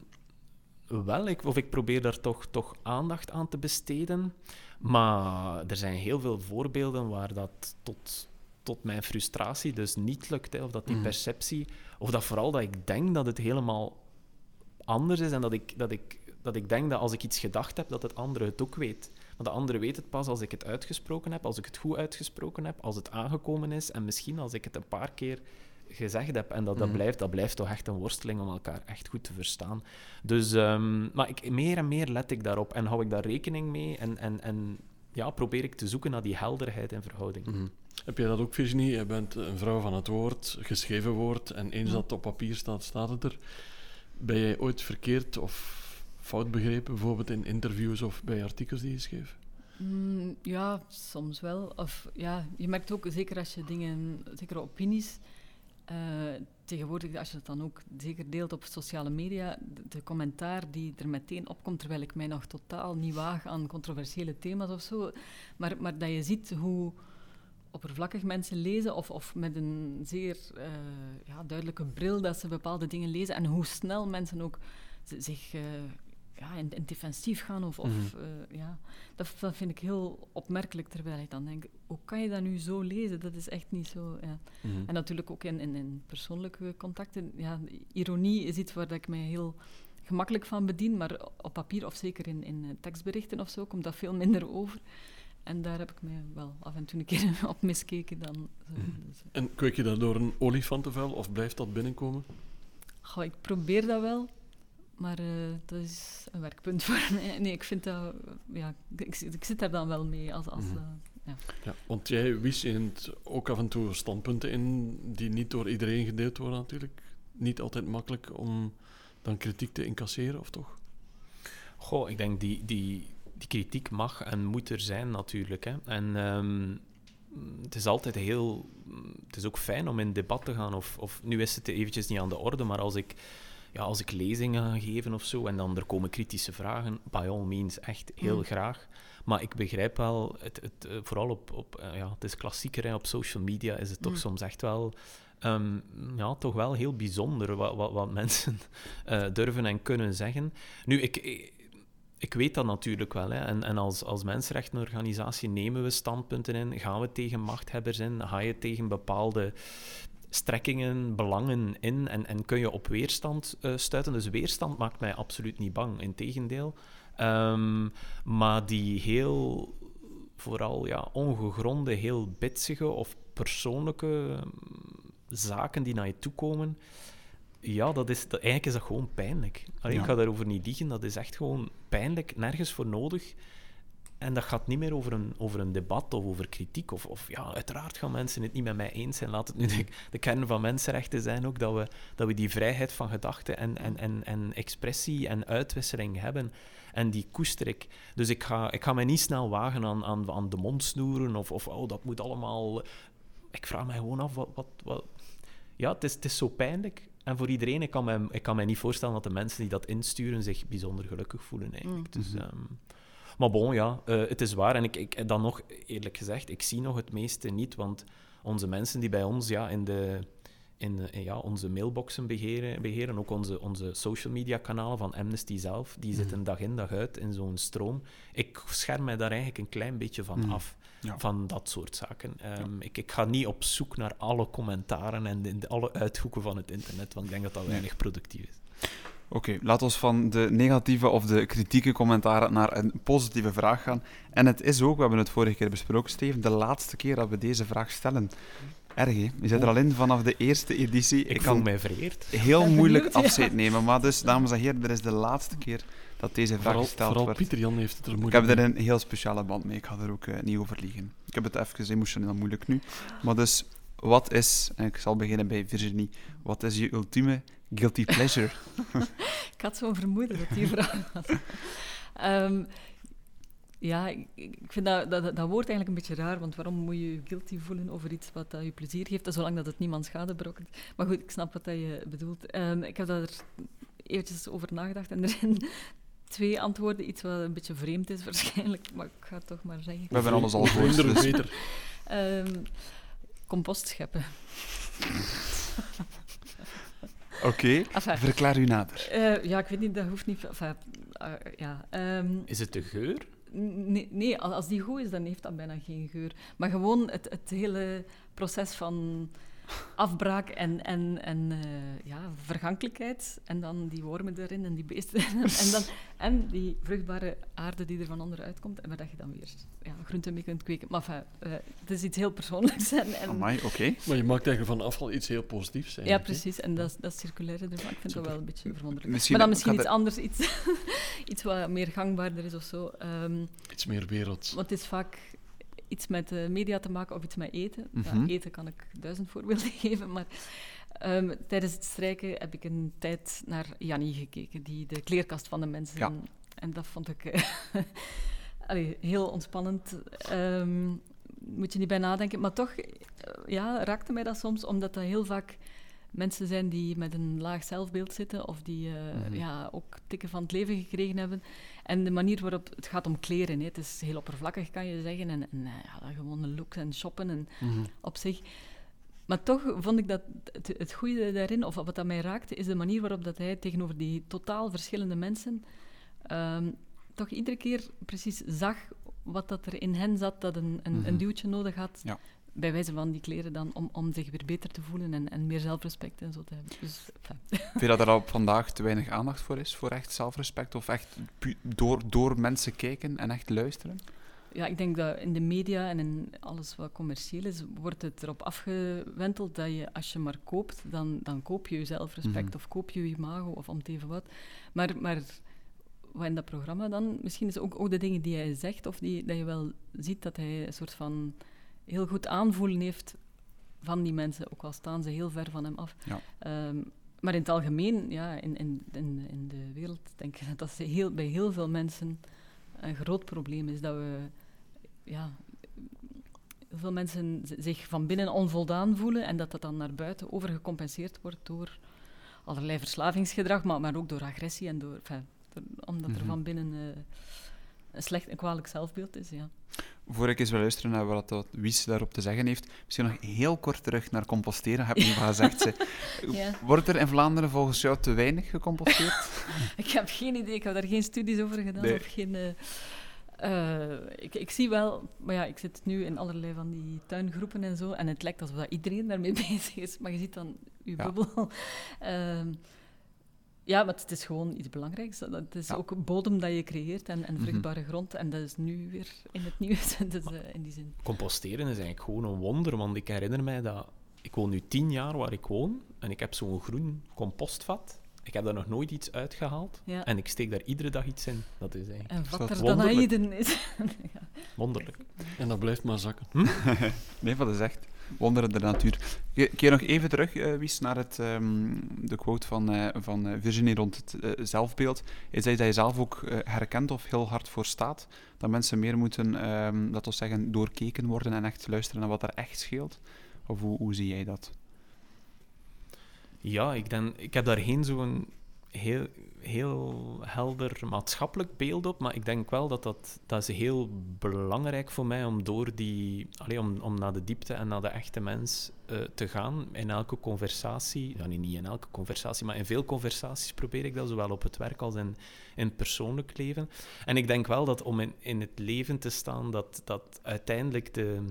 wel. Ik, of ik probeer daar toch, toch aandacht aan te besteden. Maar er zijn heel veel voorbeelden waar dat tot, tot mijn frustratie dus niet lukt. Hè, of dat die Mhm. perceptie, of dat vooral dat ik denk dat het helemaal anders is en dat ik, dat ik, dat ik denk dat als ik iets gedacht heb, dat het andere het ook weet. Maar de andere weet het pas als ik het uitgesproken heb, als ik het goed uitgesproken heb, als het aangekomen is en misschien als ik het een paar keer gezegd heb. En dat, dat, Mhm. blijft, dat blijft toch echt een worsteling om elkaar echt goed te verstaan. Dus, ehm, maar ik, meer en meer let ik daarop en hou ik daar rekening mee en, en, en ja, probeer ik te zoeken naar die helderheid in verhouding. Mhm. Heb jij dat ook, Virginie? Jij bent een vrouw van het woord, geschreven woord, en eens dat op papier staat, staat het er. Ben jij ooit verkeerd of fout begrepen, bijvoorbeeld in interviews of bij artikels die je schreef? Mm, ja, soms wel. Of ja, je merkt ook, zeker als je dingen, zekere opinies Uh, tegenwoordig, als je het dan ook zeker deelt op sociale media, de, commentaar die er meteen opkomt, terwijl ik mij nog totaal niet waag aan controversiële thema's of zo, maar, maar dat je ziet hoe oppervlakkig mensen lezen of, of met een zeer uh, ja, duidelijke bril dat ze bepaalde dingen lezen en hoe snel mensen ook zich uh, ja, in, in, defensief gaan. Of, of mm ja, dat, dat, vind ik heel opmerkelijk, terwijl ik dan denk, hoe kan je dat nu zo lezen? Dat is echt niet zo. Ja. Mm En natuurlijk ook in, in, in, persoonlijke contacten. Ja, ironie is iets waar ik mij heel gemakkelijk van bedien, maar op papier of zeker in, in tekstberichten of zo komt dat veel minder over. En daar heb ik mij wel af en toe een keer (laughs) op miskeken. Dan, zo. Mhm. Dus, en kweek je dat door een olifantenvel of blijft dat binnenkomen? Goh, ik probeer dat wel. Maar uh, dat is een werkpunt (laughs) voor mij. Nee, ik vind dat... Ja, ik, ik zit daar dan wel mee als... als mm uh, ja. ja. want jij wist ook af en toe standpunten in die niet door iedereen gedeeld worden natuurlijk. Niet altijd makkelijk om dan kritiek te incasseren, of toch? Goh, ik denk die, die, die kritiek mag en moet er zijn natuurlijk. Hè. En um, het is altijd heel... Het is ook fijn om in debat te gaan. Of, of nu is het eventjes niet aan de orde, maar als ik ja, als ik lezingen ga geven of zo en dan er komen kritische vragen, by all means, echt heel mm. graag. Maar ik begrijp wel, het, het, eh, vooral op, op uh, ja, het is klassieker, hè, op social media is het toch mm. soms echt wel, um, ja, toch wel heel bijzonder wat, wat, wat (laughs) mensen uh, durven en kunnen zeggen. Nu, ik, ik weet dat natuurlijk wel. Hè. En, en als, als mensenrechtenorganisatie nemen we standpunten in, gaan we tegen machthebbers in, ga je tegen bepaalde strekkingen, belangen in en, en kun je op weerstand uh, stuiten. Dus weerstand maakt mij absoluut niet bang, integendeel. Um, maar die heel, vooral ja, ongegronde, heel bitsige of persoonlijke mm, zaken die naar je toe komen, ja, dat is, dat, eigenlijk is dat gewoon pijnlijk. Alleen, Ik ga daarover niet liegen, dat is echt gewoon pijnlijk, nergens voor nodig. En dat gaat niet meer over een, over een debat of over kritiek. Of, of ja, uiteraard gaan mensen het niet met mij eens zijn. Laat het nu de, de, kern van mensenrechten zijn ook, dat we, dat we die vrijheid van gedachten en, en, en, en expressie en uitwisseling hebben. En die koester ik. Dus ik ga, ik ga mij niet snel wagen aan, aan, aan de mond snoeren of, of oh, dat moet allemaal... Ik vraag mij gewoon af, wat... wat, wat... Ja, het is, het is zo pijnlijk. En voor iedereen, ik kan, mij, ik kan mij niet voorstellen dat de mensen die dat insturen zich bijzonder gelukkig voelen eigenlijk. Mm. Dus... Um, maar bon, ja, uh, het is waar. En ik, ik, dan nog, eerlijk gezegd, ik zie nog het meeste niet, want onze mensen die bij ons ja, in, de, in, ja, onze mailboxen beheren, beheren, ook onze, onze social media kanalen van Amnesty zelf, die mhm. zitten dag in dag uit in zo'n stroom. Ik scherm mij daar eigenlijk een klein beetje van mhm. af. Van dat soort zaken. Um, ik, ik ga niet op zoek naar alle commentaren en de, alle uithoeken van het internet, want ik denk dat dat weinig productief is. Oké, okay, laten we van de negatieve of de kritieke commentaren naar een positieve vraag gaan. En het is ook, we hebben het vorige keer besproken, Steven, de laatste keer dat we deze vraag stellen. Erg, hè? Je zit er al in vanaf de eerste editie. Ik, Ik kan mij vereerd. Heel (laughs) moeilijk afscheid nemen, maar dus, dames en heren, dit is de laatste keer dat deze vraag vooral, gesteld vooral wordt. Pieter Jan heeft het er moeilijk Ik heb er een heel speciale band mee, ik ga er ook uh, niet over liegen. Ik heb het even emotioneel moeilijk nu. Maar dus, wat is, en ik zal beginnen bij Virginie, wat is je ultieme guilty pleasure? (laughs) ik had zo'n vermoeden dat die vraag was. Um, ja, ik, ik vind dat, dat, dat woord eigenlijk een beetje raar, want waarom moet je je guilty voelen over iets wat dat je plezier geeft, zolang dat het niemand schade berokkent. Maar goed, ik snap wat dat je bedoelt. Um, ik heb daar eventjes over nagedacht en (laughs) er zijn twee antwoorden, iets wat een beetje vreemd is (laughs) waarschijnlijk, maar ik ga het toch maar zeggen. We hebben alles al gehoord, dus. beter. (laughs) Um, compost scheppen. (laughs) Oké, okay. verklaar u nader. Uh, ja, ik weet niet, dat hoeft niet... Enfin, uh, ja, um, is het de geur? Nee, nee, als die goed is, dan heeft dat bijna geen geur. Maar gewoon het, het hele proces van afbraak en, en, en uh, ja, vergankelijkheid. En dan die wormen erin en die beesten. (laughs) en, dan, en die vruchtbare aarde die er van onderuit komt. En waar dat je dan weer ja, groenten mee kunt kweken. Maar enfin, uh, het is iets heel persoonlijks. En, en Amai, oké. Maar je maakt eigenlijk van afval iets heel positiefs. Ja, precies. En dat, dat circulaire ervan. Ik vind Super. dat wel een beetje verwonderlijk. Misschien, maar dan misschien iets anders, iets, (laughs) iets wat meer gangbaarder is of zo. Um, iets meer wereld. Want het is vaak iets met uh, media te maken of iets met eten. ja, mhm. eten kan ik duizend voorbeelden (laughs) geven, maar um, tijdens het strijken heb ik een tijd naar Jannie gekeken, die de kleerkast van de mensen. Ja. En dat vond ik uh, (laughs) allee, heel ontspannend. Um, moet je niet bij nadenken. Maar toch, ja, raakte mij dat soms, omdat dat heel vaak mensen zijn die met een laag zelfbeeld zitten of die eh, Mhm. ja, ook tikken van het leven gekregen hebben. En de manier waarop het gaat om kleren, hè. het is heel oppervlakkig kan je zeggen, en, en eh, ja, gewone looks en shoppen en Mhm. op zich. Maar toch vond ik dat het, het goede daarin, of wat dat mij raakte, is de manier waarop dat hij tegenover die totaal verschillende mensen ehm, toch iedere keer precies zag wat dat er in hen zat, dat een, een, Mhm. een duwtje nodig had. Ja. Bij wijze van die kleren dan, om, om zich weer beter te voelen en, en meer zelfrespect en zo te hebben. Dus, enfin. Vind je dat er al vandaag te weinig aandacht voor is, voor echt zelfrespect? Of echt door, door mensen kijken en echt luisteren? Ja, ik denk dat in de media en in alles wat commercieel is, wordt het erop afgewenteld dat je, als je maar koopt, dan, dan koop je je zelfrespect Mhm. of koop je je imago of om het even wat. Maar, maar wat in dat programma dan, misschien is ook, ook de dingen die hij zegt, of die, dat je wel ziet dat hij een soort van heel goed aanvoelen heeft van die mensen, ook al staan ze heel ver van hem af. Ja. Ehm, maar in het algemeen, ja, in, in, in, in de wereld, denk ik dat (laughs) dat ze heel, bij heel veel mensen een groot probleem is dat we, ja, heel veel mensen zich van binnen onvoldaan voelen en dat dat dan naar buiten overgecompenseerd wordt door allerlei verslavingsgedrag, maar, maar ook door agressie en door, enfin, door- omdat er Mhm. van binnen eh, een slecht en kwalijk zelfbeeld is. Ja. Voor ik eens wil luisteren naar wat dat Wies daarop te zeggen heeft, misschien nog heel kort terug naar composteren. Heb je wat gezegd. Ze. (laughs) Ja. Wordt er in Vlaanderen volgens jou te weinig gecomposteerd? (laughs) Ik heb geen idee, ik heb daar geen studies over gedaan. Nee. Of geen, eh, eh, ik, ik zie wel, maar ja, ik zit nu in allerlei van die tuingroepen en zo. En het lijkt alsof dat iedereen daarmee (laughs) bezig is, maar je ziet dan Ja. bubbel. Ehm, ja, maar het is gewoon iets belangrijks. Dat- Het is Ja. ook bodem dat je creëert en, en Mhm. vruchtbare grond. En dat is nu weer in het nieuws. (laughs) dus, eh, in die zin. Composteren is eigenlijk gewoon een wonder, want ik herinner mij dat... Ik woon nu tien jaar waar ik woon en ik heb zo'n groen compostvat. Ik heb daar nog nooit iets uitgehaald Ja. en ik steek daar iedere dag iets in. Dat is eigenlijk En wat er dan wonderlijk? Aiden is. (laughs) ja. wonderlijk. En dat blijft maar zakken. (laughs) Nee, wat is echt wonderen der natuur. Ke- Keer nog even terug, eh, Wies, naar het, ehm, de quote van, eh, van eh, Virginie rond het zelfbeeld. Zei dat je zelf ook herkent of heel hard voor staat. Dat mensen meer moeten, ehm dat wil zeggen, doorkeken worden en echt luisteren naar wat er echt scheelt. Of hoe, hoe zie jij dat? Ja, ik, denk, ik heb daar geen zo'n heel, heel helder maatschappelijk beeld op, maar ik denk wel dat dat, dat is heel belangrijk voor mij om door die, allee, om, om naar de diepte en naar de echte mens eh, te gaan in elke conversatie. Ja, niet in elke conversatie, maar in veel conversaties probeer ik dat, zowel op het werk als in, in het persoonlijk leven. En ik denk wel dat om in, in het leven te staan, dat, dat uiteindelijk de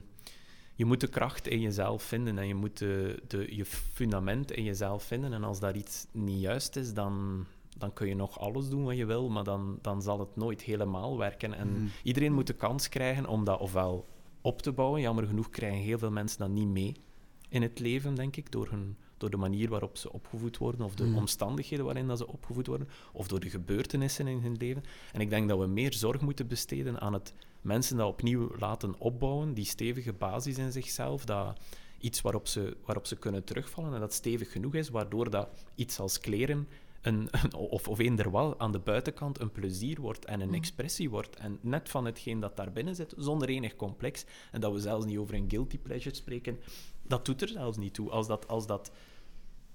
je moet de kracht in jezelf vinden en je moet de, de, je fundament in jezelf vinden. En als daar iets niet juist is, dan, dan kun je nog alles doen wat je wil, maar dan, dan zal het nooit helemaal werken. En Mhm. iedereen moet de kans krijgen om dat ofwel op te bouwen. Jammer genoeg krijgen heel veel mensen dat niet mee in het leven, denk ik, door, hun, door de manier waarop ze opgevoed worden, of de Mhm. omstandigheden waarin dat ze opgevoed worden, of door de gebeurtenissen in hun leven. En ik denk dat we meer zorg moeten besteden aan het mensen dat opnieuw laten opbouwen, die stevige basis in zichzelf, dat iets waarop ze, waarop ze kunnen terugvallen en dat stevig genoeg is, waardoor dat iets als kleren een, een- of, of eender wel aan de buitenkant een plezier wordt en een Mhm. expressie wordt. En net van hetgeen dat daar binnen zit, zonder enig complex, en dat we zelfs niet over een guilty pleasure spreken, dat doet er zelfs niet toe. Als dat, als dat,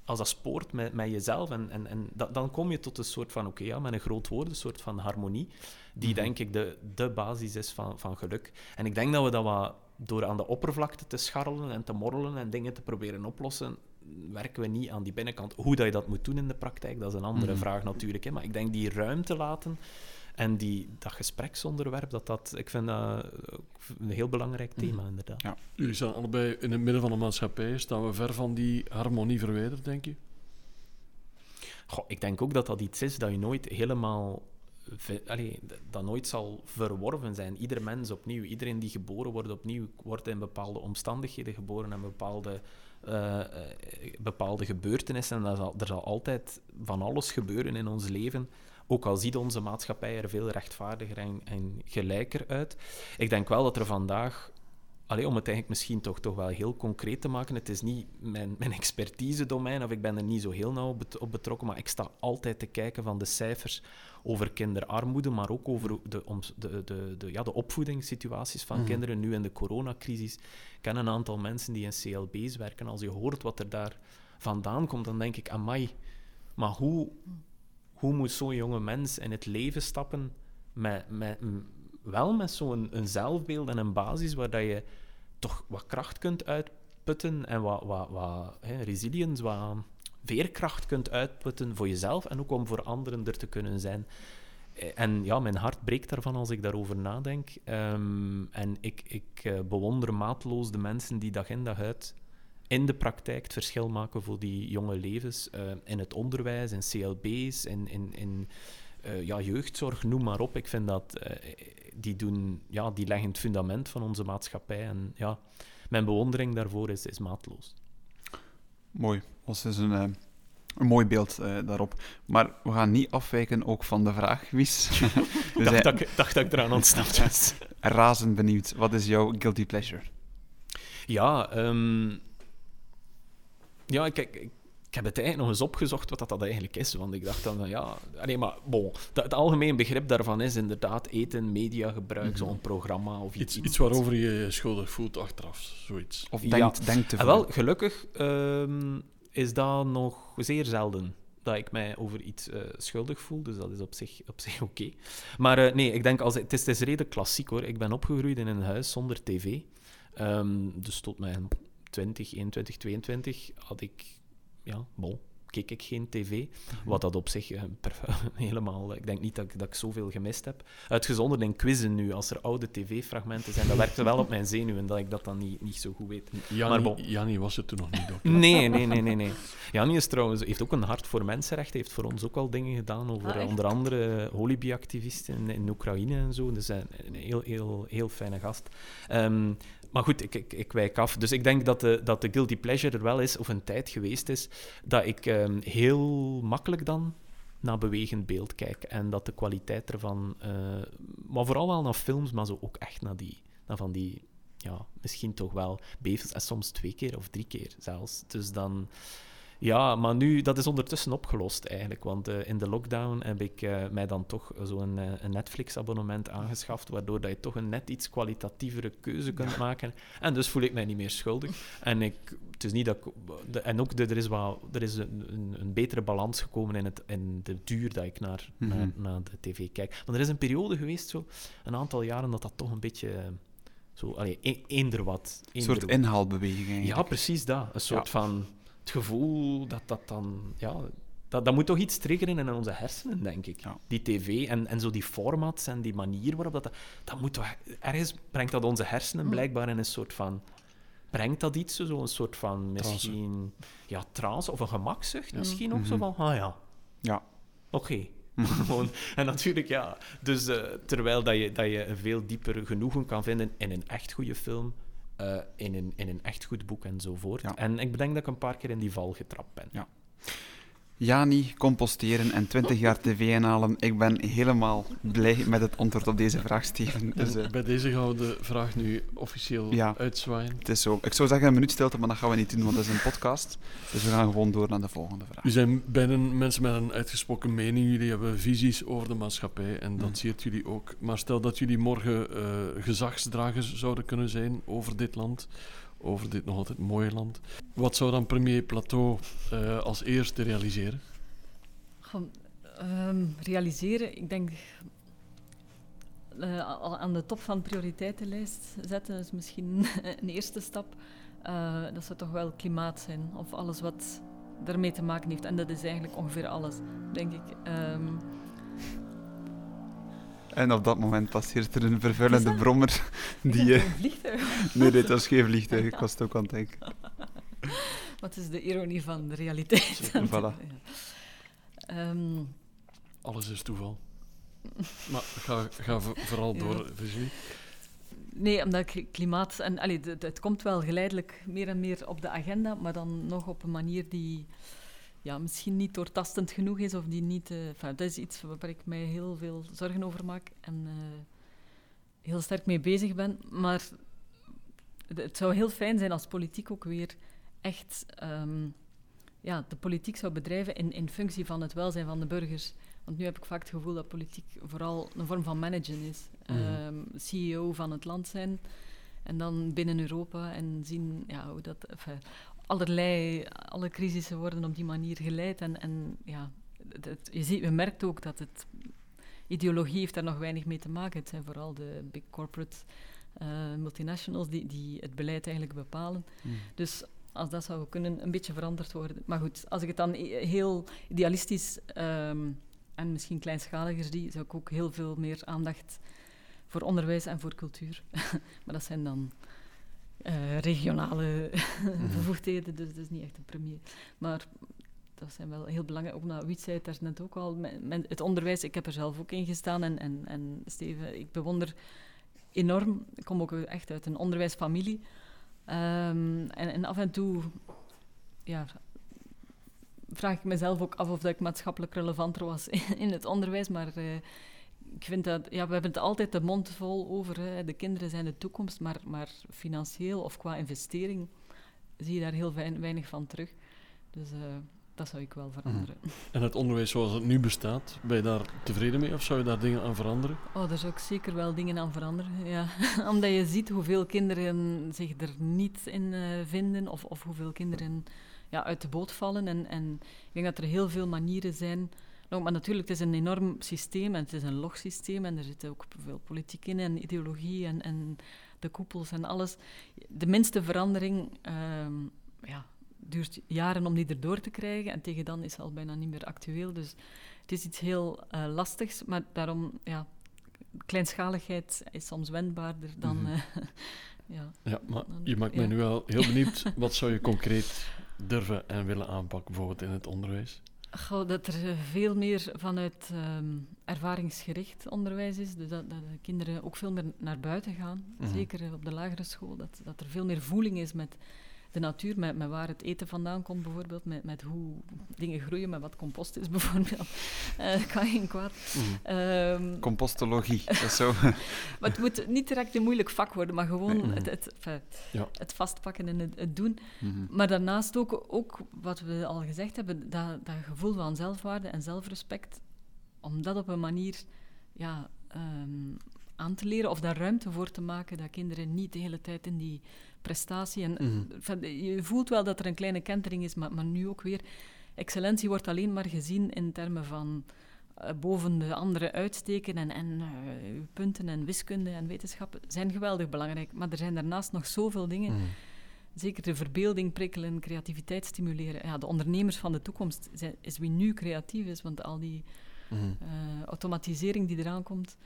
als dat spoort met, met jezelf, en, en, en dat, dan kom je tot een soort van, oké, ja, met een groot woord, een soort van harmonie, die Mhm. denk ik de, de basis is van, van geluk. En ik denk dat we dat wat, door aan de oppervlakte te scharrelen en te morrelen en dingen te proberen oplossen, werken we niet aan die binnenkant. Hoe dat je dat moet doen in de praktijk, dat is een andere Mhm. vraag natuurlijk. Hè. Maar ik denk die ruimte laten en die, dat gespreksonderwerp, dat dat, ik vind dat een heel belangrijk thema, Mhm. inderdaad. Ja. Jullie staan allebei in het midden van de maatschappij. Staan we ver van die harmonie verwijderd, denk je? Goh, ik denk ook dat dat iets is dat je nooit helemaal... Allee, dat nooit zal verworven zijn. Ieder mens opnieuw, iedereen die geboren wordt opnieuw, wordt in bepaalde omstandigheden geboren en bepaalde, eh, eh, bepaalde gebeurtenissen. En er zal, er zal altijd van alles gebeuren in ons leven. Ook al ziet onze maatschappij er veel rechtvaardiger en, en gelijker uit. Ik denk wel dat er vandaag allee, om het eigenlijk misschien toch, toch wel heel concreet te maken, het is niet mijn, (laughs) mijn expertise-domein, of ik ben er niet zo heel nauw op betrokken, maar ik sta altijd te kijken van de cijfers over kinderarmoede, maar ook over de, de, de, de, ja, de opvoedingssituaties van mhm. kinderen nu in de coronacrisis. Ik ken een aantal mensen die in CLB's werken. Als je hoort wat er daar vandaan komt, dan denk ik, amai, maar hoe, hoe moet zo'n jonge mens in het leven stappen met, met, wel met zo'n een zelfbeeld en een basis waar dat je toch wat kracht kunt uitputten en wat, wat, wat hè, resilience, wat veerkracht kunt uitputten voor jezelf en ook om voor anderen er te kunnen zijn. Eh, en ja, mijn hart breekt daarvan als ik daarover nadenk. Um, en ik, ik uh, bewonder maatloos de mensen die dag in dag uit in de praktijk het verschil maken voor die jonge levens. Uh, in het onderwijs, in CLB's, in, in, in ja, jeugdzorg, noem maar op. Ik vind dat die, doen, ja, die leggen het fundament van onze maatschappij. En ja, mijn bewondering daarvoor is, is maatloos. Mooi. Dat is een, eh, een mooi beeld uh, daarop. Maar we gaan niet afwijken ook van de vraag, Wies. (laughs) Ik dacht, dat, dacht dat ik eraan ontsnapt was. (laughs) Razend benieuwd. Wat is jouw guilty pleasure? Ja, um, ja kijk, ik heb het eigenlijk nog eens opgezocht wat dat, dat eigenlijk is. Want ik dacht dan, ja... Nee, maar bon, dat, het algemeen begrip daarvan is inderdaad eten, mediagebruik, mm zo'n programma of iets, iets, waarover je je schuldig voelt achteraf, zoiets. Of denkt, ja. denkt te veel. wel, gelukkig um, is dat nog zeer zelden dat ik mij over iets uh, schuldig voel. Dus dat is op zich, op zich oké. Maar uh, nee, ik denk, als, het, is, het is redelijk klassiek hoor. Ik ben opgegroeid in een huis zonder tv. Um, dus tot mijn 20, 21, 22 had ik ja, bol, keek ik geen tv. Wat dat op zich uh, (laughs) helemaal... Ik denk niet dat ik, dat ik zoveel gemist heb. Uitgezonderd in quizzen nu, als er oude tv-fragmenten zijn, dat werkt wel op mijn zenuwen, dat ik dat dan niet, niet zo goed weet. Jannie, was er toen nog niet, ook. Nee, nee, nee, nee. nee. Jannie is trouwens, heeft ook een hart voor mensenrechten, heeft voor ons ook al dingen gedaan over ah, onder andere Holibi-activisten in, in, Oekraïne en zo. Dus een, een heel, heel, heel fijne gast. Um, maar goed, ik, ik, ik, wijk af. Dus ik denk dat de, dat de guilty pleasure er wel is, of een tijd geweest is, dat ik ehm, heel makkelijk dan naar bewegend beeld kijk. En dat de kwaliteit ervan, uh, maar vooral wel naar films, maar zo ook echt naar, die, naar van die, ja, misschien toch wel bevels, en soms twee keer of drie keer zelfs. Dus dan ja, maar nu, dat is ondertussen opgelost eigenlijk. Want uh, in de lockdown heb ik uh, mij dan toch zo'n uh, een Netflix-abonnement aangeschaft, waardoor dat je toch een net iets kwalitatievere keuze kunt maken. En dus voel ik mij niet meer schuldig. En, ik, het is niet dat ik, de, en ook de, er is, wat, er is een, een, een, betere balans gekomen in, het, in de duur dat ik naar, mm -hmm. naar, naar, de tv kijk. Want er is een periode geweest, zo, een aantal jaren, dat dat toch een beetje... Zo, allee, e-, eender wat. Een soort inhaalbeweging. Ja, precies dat. Een soort ja. van het gevoel dat dat dan... Ja, dat, dat moet toch iets triggeren in onze hersenen, denk ik. Die tv en, en zo die formats en die manier waarop dat... Dat moet toch... Ergens brengt dat onze hersenen hmm. blijkbaar in een soort van... Brengt dat iets, zo een soort van misschien... Ja, trance of een gemakzucht misschien ook. Zo mhm. van, ah ja. Ja. Oké. (laughs) en natuurlijk, ja. Dus uh, terwijl dat je, dat je een veel dieper genoegen kan vinden in een echt goede film, uh, in, een, in een echt goed boek enzovoort. Ja. En ik bedenk dat ik een paar keer in die val getrapt ben. Ja. Jani, composteren en 20 jaar tv inhalen. Ik ben helemaal blij met het antwoord op deze vraag, Steven. Dus, uh... Bij deze gaan we de vraag nu officieel ja, uitzwaaien. Het is zo. Ik zou zeggen een minuut stilte, maar dat gaan we niet doen, want het is een podcast. Dus we gaan gewoon door naar de volgende vraag. U zijn beiden mensen met een uitgesproken mening. Jullie hebben visies over de maatschappij en dat mm. ziet jullie ook. Maar stel dat jullie morgen uh, gezagsdragers zouden kunnen zijn over dit land over dit nog altijd mooie land. Wat zou dan premier Plateau uh, als eerste realiseren? um, realiseren, ik denk uh, aan de top van de prioriteitenlijst zetten is misschien (laughs) een eerste stap. Uh, dat zou toch wel klimaat zijn, of alles wat daarmee te maken heeft. En dat is eigenlijk ongeveer alles, denk ik. Um, en op dat moment passeert er een vervuilende brommer. Die, een vliegtuig? (laughs) nee, dit was geen vliegtuig. Ik was het ook aan het denken. (laughs) Wat is de ironie van de realiteit? voilà. (laughs) Um, Alles is toeval. maar ga, ga vooral door, Virginie. Nee, omdat klimaat... En, allee, het, het, komt wel geleidelijk meer en meer op de agenda, maar dan nog op een manier die ja, misschien niet doortastend genoeg is of die niet... Uh, enfin, dat is iets waar ik mij heel veel zorgen over maak en uh, heel sterk mee bezig ben. Maar het zou heel fijn zijn als politiek ook weer echt ehm, ja, de politiek zou bedrijven in, in functie van het welzijn van de burgers. Want nu heb ik vaak het gevoel dat politiek vooral een vorm van managen is. Mhm. Ehm, CEO van het land zijn en dan binnen Europa en zien ja, hoe dat. enfin, allerlei, alle crisissen worden op die manier geleid. En, en ja, het, het- je, ziet, je merkt ook dat het. Ideologie heeft daar nog weinig mee te maken. Het zijn vooral de big corporate eh, multinationals die, die het beleid eigenlijk bepalen. Mm. Dus als dat zou kunnen een beetje veranderd worden. Maar goed, als ik het dan heel idealistisch ehm, en misschien kleinschaliger zie, zou ik ook heel veel meer aandacht voor onderwijs en voor cultuur. (laughs) maar dat zijn dan eh, regionale bevoegdheden, dus dat is niet echt een premier. Maar dat zijn wel heel belangrijk. Ook naar Wiet zei het daar net ook al. men- men- het onderwijs, ik heb er zelf ook in gestaan. En, en, en Steven, ik bewonder enorm. Ik kom ook echt uit een onderwijsfamilie. Ehm, en, en af en toe ja, vraag ik mezelf ook af of dat ik maatschappelijk relevanter was (laughs) in het onderwijs. Maar eh, ik vind dat, ja, we hebben het altijd de mond vol over. Hè. De kinderen zijn de toekomst, maar, maar financieel of qua investering zie je daar heel wein- weinig van terug. Dus eh, dat zou ik wel veranderen. En het onderwijs zoals het nu bestaat, ben je daar tevreden mee of zou je daar dingen aan veranderen? Oh, daar zou ik zeker wel dingen aan veranderen. Ja. (laughs) Omdat je ziet hoeveel kinderen zich er niet in eh, vinden of, of hoeveel kinderen ja, uit de boot vallen. En, en ik denk dat er heel veel manieren zijn. Nou, maar natuurlijk, het is een enorm systeem en het is een logsysteem en er zit ook veel politiek in en ideologie en, en de koepels en alles. De minste verandering ehm, ja, duurt jaren om die erdoor te krijgen en tegen dan is het al bijna niet meer actueel. Dus het is iets heel eh, lastigs, maar daarom, ja, kleinschaligheid is soms wendbaarder dan... Mhm. eh, (laughs) ja. Ja, maar Dan- je maakt ja. mij nu wel heel (laughs) benieuwd. Wat zou je concreet durven en willen aanpakken, bijvoorbeeld in het onderwijs? Goh, dat er veel meer vanuit ehm, ervaringsgericht onderwijs is. Dus dat, dat de kinderen ook veel meer naar buiten gaan. Mhm. Zeker op de lagere school. Dat, dat er veel meer voeling is met de natuur, met, met waar het eten vandaan komt bijvoorbeeld. Met, met hoe dingen groeien, met wat compost is (laughs) bijvoorbeeld. Eh kan geen kwaad. Ehm, Compostologie, (laughs) dat is zo. maar het moet niet direct een moeilijk vak worden, maar gewoon Nee. het, het, enfin, Ja. het vastpakken en het, het doen. Mhm. Maar daarnaast ook, ook wat we al gezegd hebben, dat, dat gevoel van zelfwaarde en zelfrespect, om dat op een manier ja, ehm, aan te leren of daar ruimte voor te maken, dat kinderen niet de hele tijd in die prestatie... En, Mhm. je voelt wel dat er een kleine kentering is, maar, maar nu ook weer... Excellentie wordt alleen maar gezien in termen van eh, boven de anderen uitsteken en, en eh, punten en wiskunde en wetenschap zijn geweldig belangrijk. Maar er zijn daarnaast nog zoveel dingen Mhm. Zeker de verbeelding prikkelen, creativiteit stimuleren. Ja, de ondernemers van de toekomst zijn, is wie nu creatief is, want al die Mhm. eh, automatisering die eraan komt,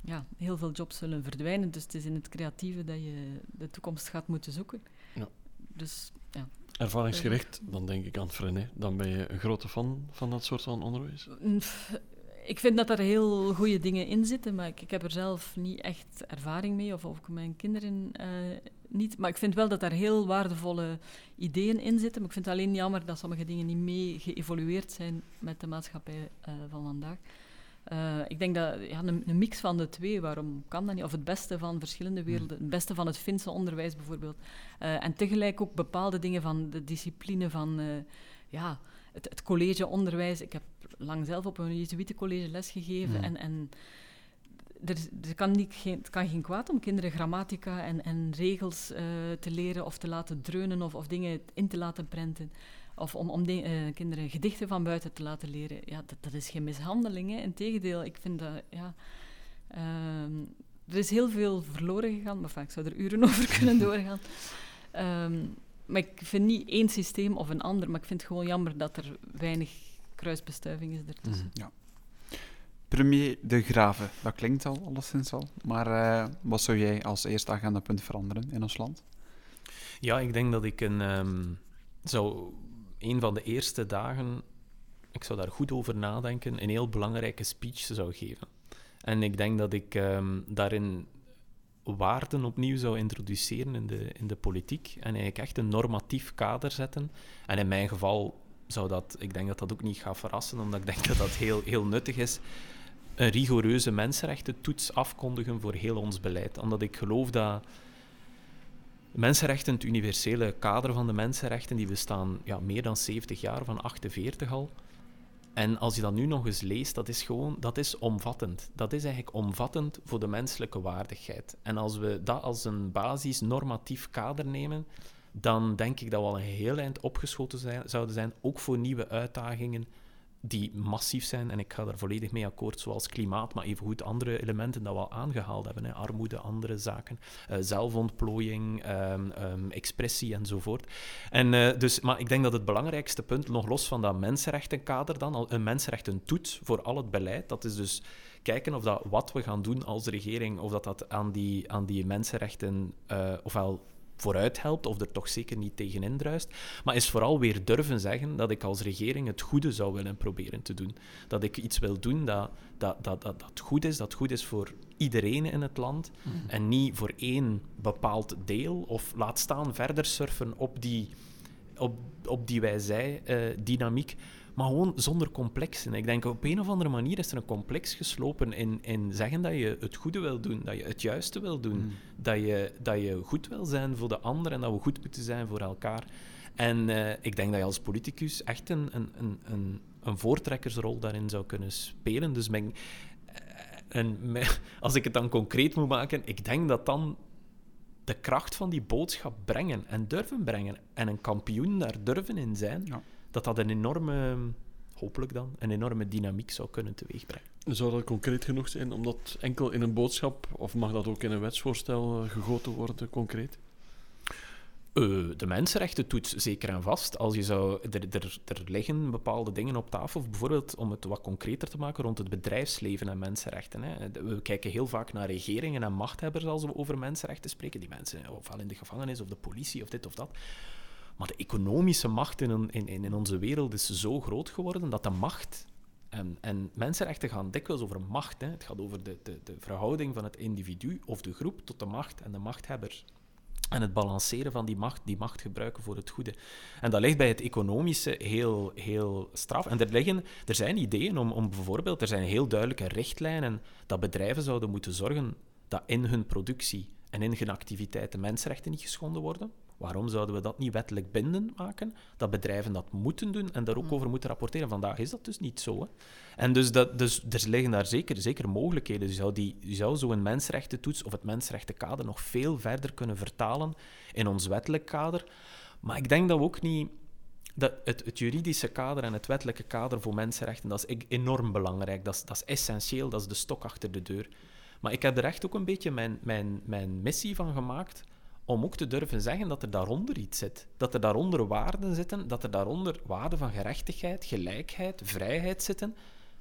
ja, heel veel jobs zullen verdwijnen. Dus het is in het creatieve dat je de toekomst gaat moeten zoeken. Ja. Dus ja. Ervaringsgericht, dan denk ik aan Frenet. Dan ben je een grote fan van dat soort van onderwijs. Mm, Ik vind dat er heel goede dingen in zitten, maar ik, ik heb er zelf niet echt ervaring mee, of ook mijn kinderen eh, niet. Maar ik vind wel dat daar heel waardevolle ideeën in zitten. Maar ik vind het alleen jammer dat sommige dingen niet mee geëvolueerd zijn met de maatschappij eh, van vandaag. Eh, ik denk dat ja, een, een mix van de twee, waarom kan dat niet? Of het beste van verschillende werelden, het beste van het Finse onderwijs bijvoorbeeld. Eh, en tegelijk ook bepaalde dingen van de discipline van eh, ja, het, het collegeonderwijs. Ik heb lang zelf op een Jezuïetencollege lesgegeven. Mhm. En, en er, er kan niet, geen, het kan geen kwaad om kinderen grammatica en, en regels te leren of te laten dreunen of, of dingen in te laten prenten. Of om, om de- eh, kinderen gedichten van buiten te laten leren. Ja, dat, dat is geen mishandeling. Hè. Integendeel, ik vind dat... Ja, ehm, er is heel veel verloren gegaan, maar ik zou er uren (laughs) over kunnen (laughs) doorgaan. Ehm, maar ik vind niet één systeem of een ander, maar ik vind het gewoon jammer dat er weinig kruisbestuiving is ertussen. Mhm. Premier De Grave, dat klinkt al alleszins al. Maar eh, wat zou jij als eerste agendapunt veranderen in ons land? Ja, ik denk dat ik een, ehm, zou een van de eerste dagen, ik zou daar goed over nadenken, een heel belangrijke speech zou geven. En ik denk dat ik ehm, daarin waarden opnieuw zou introduceren in de, in de politiek en eigenlijk echt een normatief kader zetten. En in mijn geval zou dat, ik denk dat dat ook niet gaat verrassen, omdat ik denk dat dat heel, heel nuttig is, een rigoureuze mensenrechtentoets afkondigen voor heel ons beleid. Omdat ik geloof dat Mensenrechten, het universele kader van de mensenrechten, die bestaan ja, meer dan 70 jaar, van 48 al. En als je dat nu nog eens leest, dat is gewoon, dat is omvattend. Dat is eigenlijk omvattend voor de menselijke waardigheid. En als we dat als een basis normatief kader nemen, dan denk ik dat we al een heel eind opgeschoten zouden zijn, ook voor nieuwe uitdagingen die massief zijn. En ik ga daar volledig mee akkoord, zoals klimaat, maar evengoed andere elementen dat we al aangehaald hebben. Hè. Armoede, andere zaken, uh, zelfontplooiing, um, um, expressie enzovoort. En, uh, dus, maar ik denk dat het belangrijkste punt, nog los van dat mensenrechtenkader dan, een mensenrechtentoets voor al het beleid, dat is dus kijken of dat wat we gaan doen als regering, of dat dat aan die, aan die mensenrechten uh, ofwel vooruit helpt of er toch zeker niet tegenin druist. Maar is vooral weer durven zeggen dat ik als regering het goede zou willen proberen te doen. Dat ik iets wil doen dat, dat, dat, dat, dat goed is, dat goed is voor iedereen in het land mhm. en niet voor één bepaald deel of laat staan verder surfen op die, op, op die wij-zij-dynamiek. Uh, maar gewoon zonder complexen. Ik denk op een of andere manier is er een complex geslopen in, in zeggen dat je het goede wil doen, dat je het juiste wil doen, mm. dat, je, dat je goed wil zijn voor de ander en dat we goed moeten zijn voor elkaar. En uh, ik denk dat je als politicus echt een, een, een, een, voortrekkersrol daarin zou kunnen spelen. Dus eh, en (laughs) als ik het dan concreet moet maken, ik denk dat dan de kracht van die boodschap brengen en durven brengen en een kampioen daar durven in zijn. Ja dat dat een enorme, hopelijk dan, een enorme dynamiek zou kunnen teweegbrengen. Zou dat concreet genoeg zijn om dat enkel in een boodschap, of mag dat ook in een wetsvoorstel eh, gegoten worden, concreet? Uh, de mensenrechten doet zeker en vast. Als je zou, er, er, er liggen bepaalde dingen op tafel, bijvoorbeeld om het wat concreter te maken rond het bedrijfsleven en mensenrechten. Hè. We kijken heel vaak naar regeringen en machthebbers als we over mensenrechten spreken. Die mensen, ofwel in de gevangenis of de politie of dit of dat. Maar de economische macht in, in, in onze wereld is zo groot geworden dat de macht. En, en mensenrechten gaan dikwijls over macht. Hè. Het gaat over de, de, de verhouding van het individu of de groep tot de macht en de machthebber. En het balanceren van die macht, die macht gebruiken voor het goede. En dat ligt bij het economische heel, heel straf. En er, liggen, er zijn ideeën om, om bijvoorbeeld, er zijn heel duidelijke richtlijnen dat bedrijven zouden moeten zorgen dat in hun productie en in hun activiteiten mensenrechten niet geschonden worden. Waarom zouden we dat niet wettelijk bindend maken? Dat bedrijven dat moeten doen en daar ook mm. over moeten rapporteren. Vandaag is dat dus niet zo. Hè? En dus, dat, dus er liggen daar zeker, zeker mogelijkheden. Je zou, die, je zou zo'n mensenrechtentoets of het mensenrechtenkader nog veel verder kunnen vertalen in ons wettelijk kader. Maar ik denk dat we ook niet... Dat het, het juridische kader en het wettelijke kader voor mensenrechten, dat is enorm belangrijk. Dat is, dat is essentieel, dat is de stok achter de deur. Maar ik heb er echt ook een beetje mijn, mijn, mijn missie van gemaakt om ook te durven zeggen dat er daaronder iets zit. Dat er daaronder waarden zitten, dat er daaronder waarden van gerechtigheid, gelijkheid, vrijheid zitten,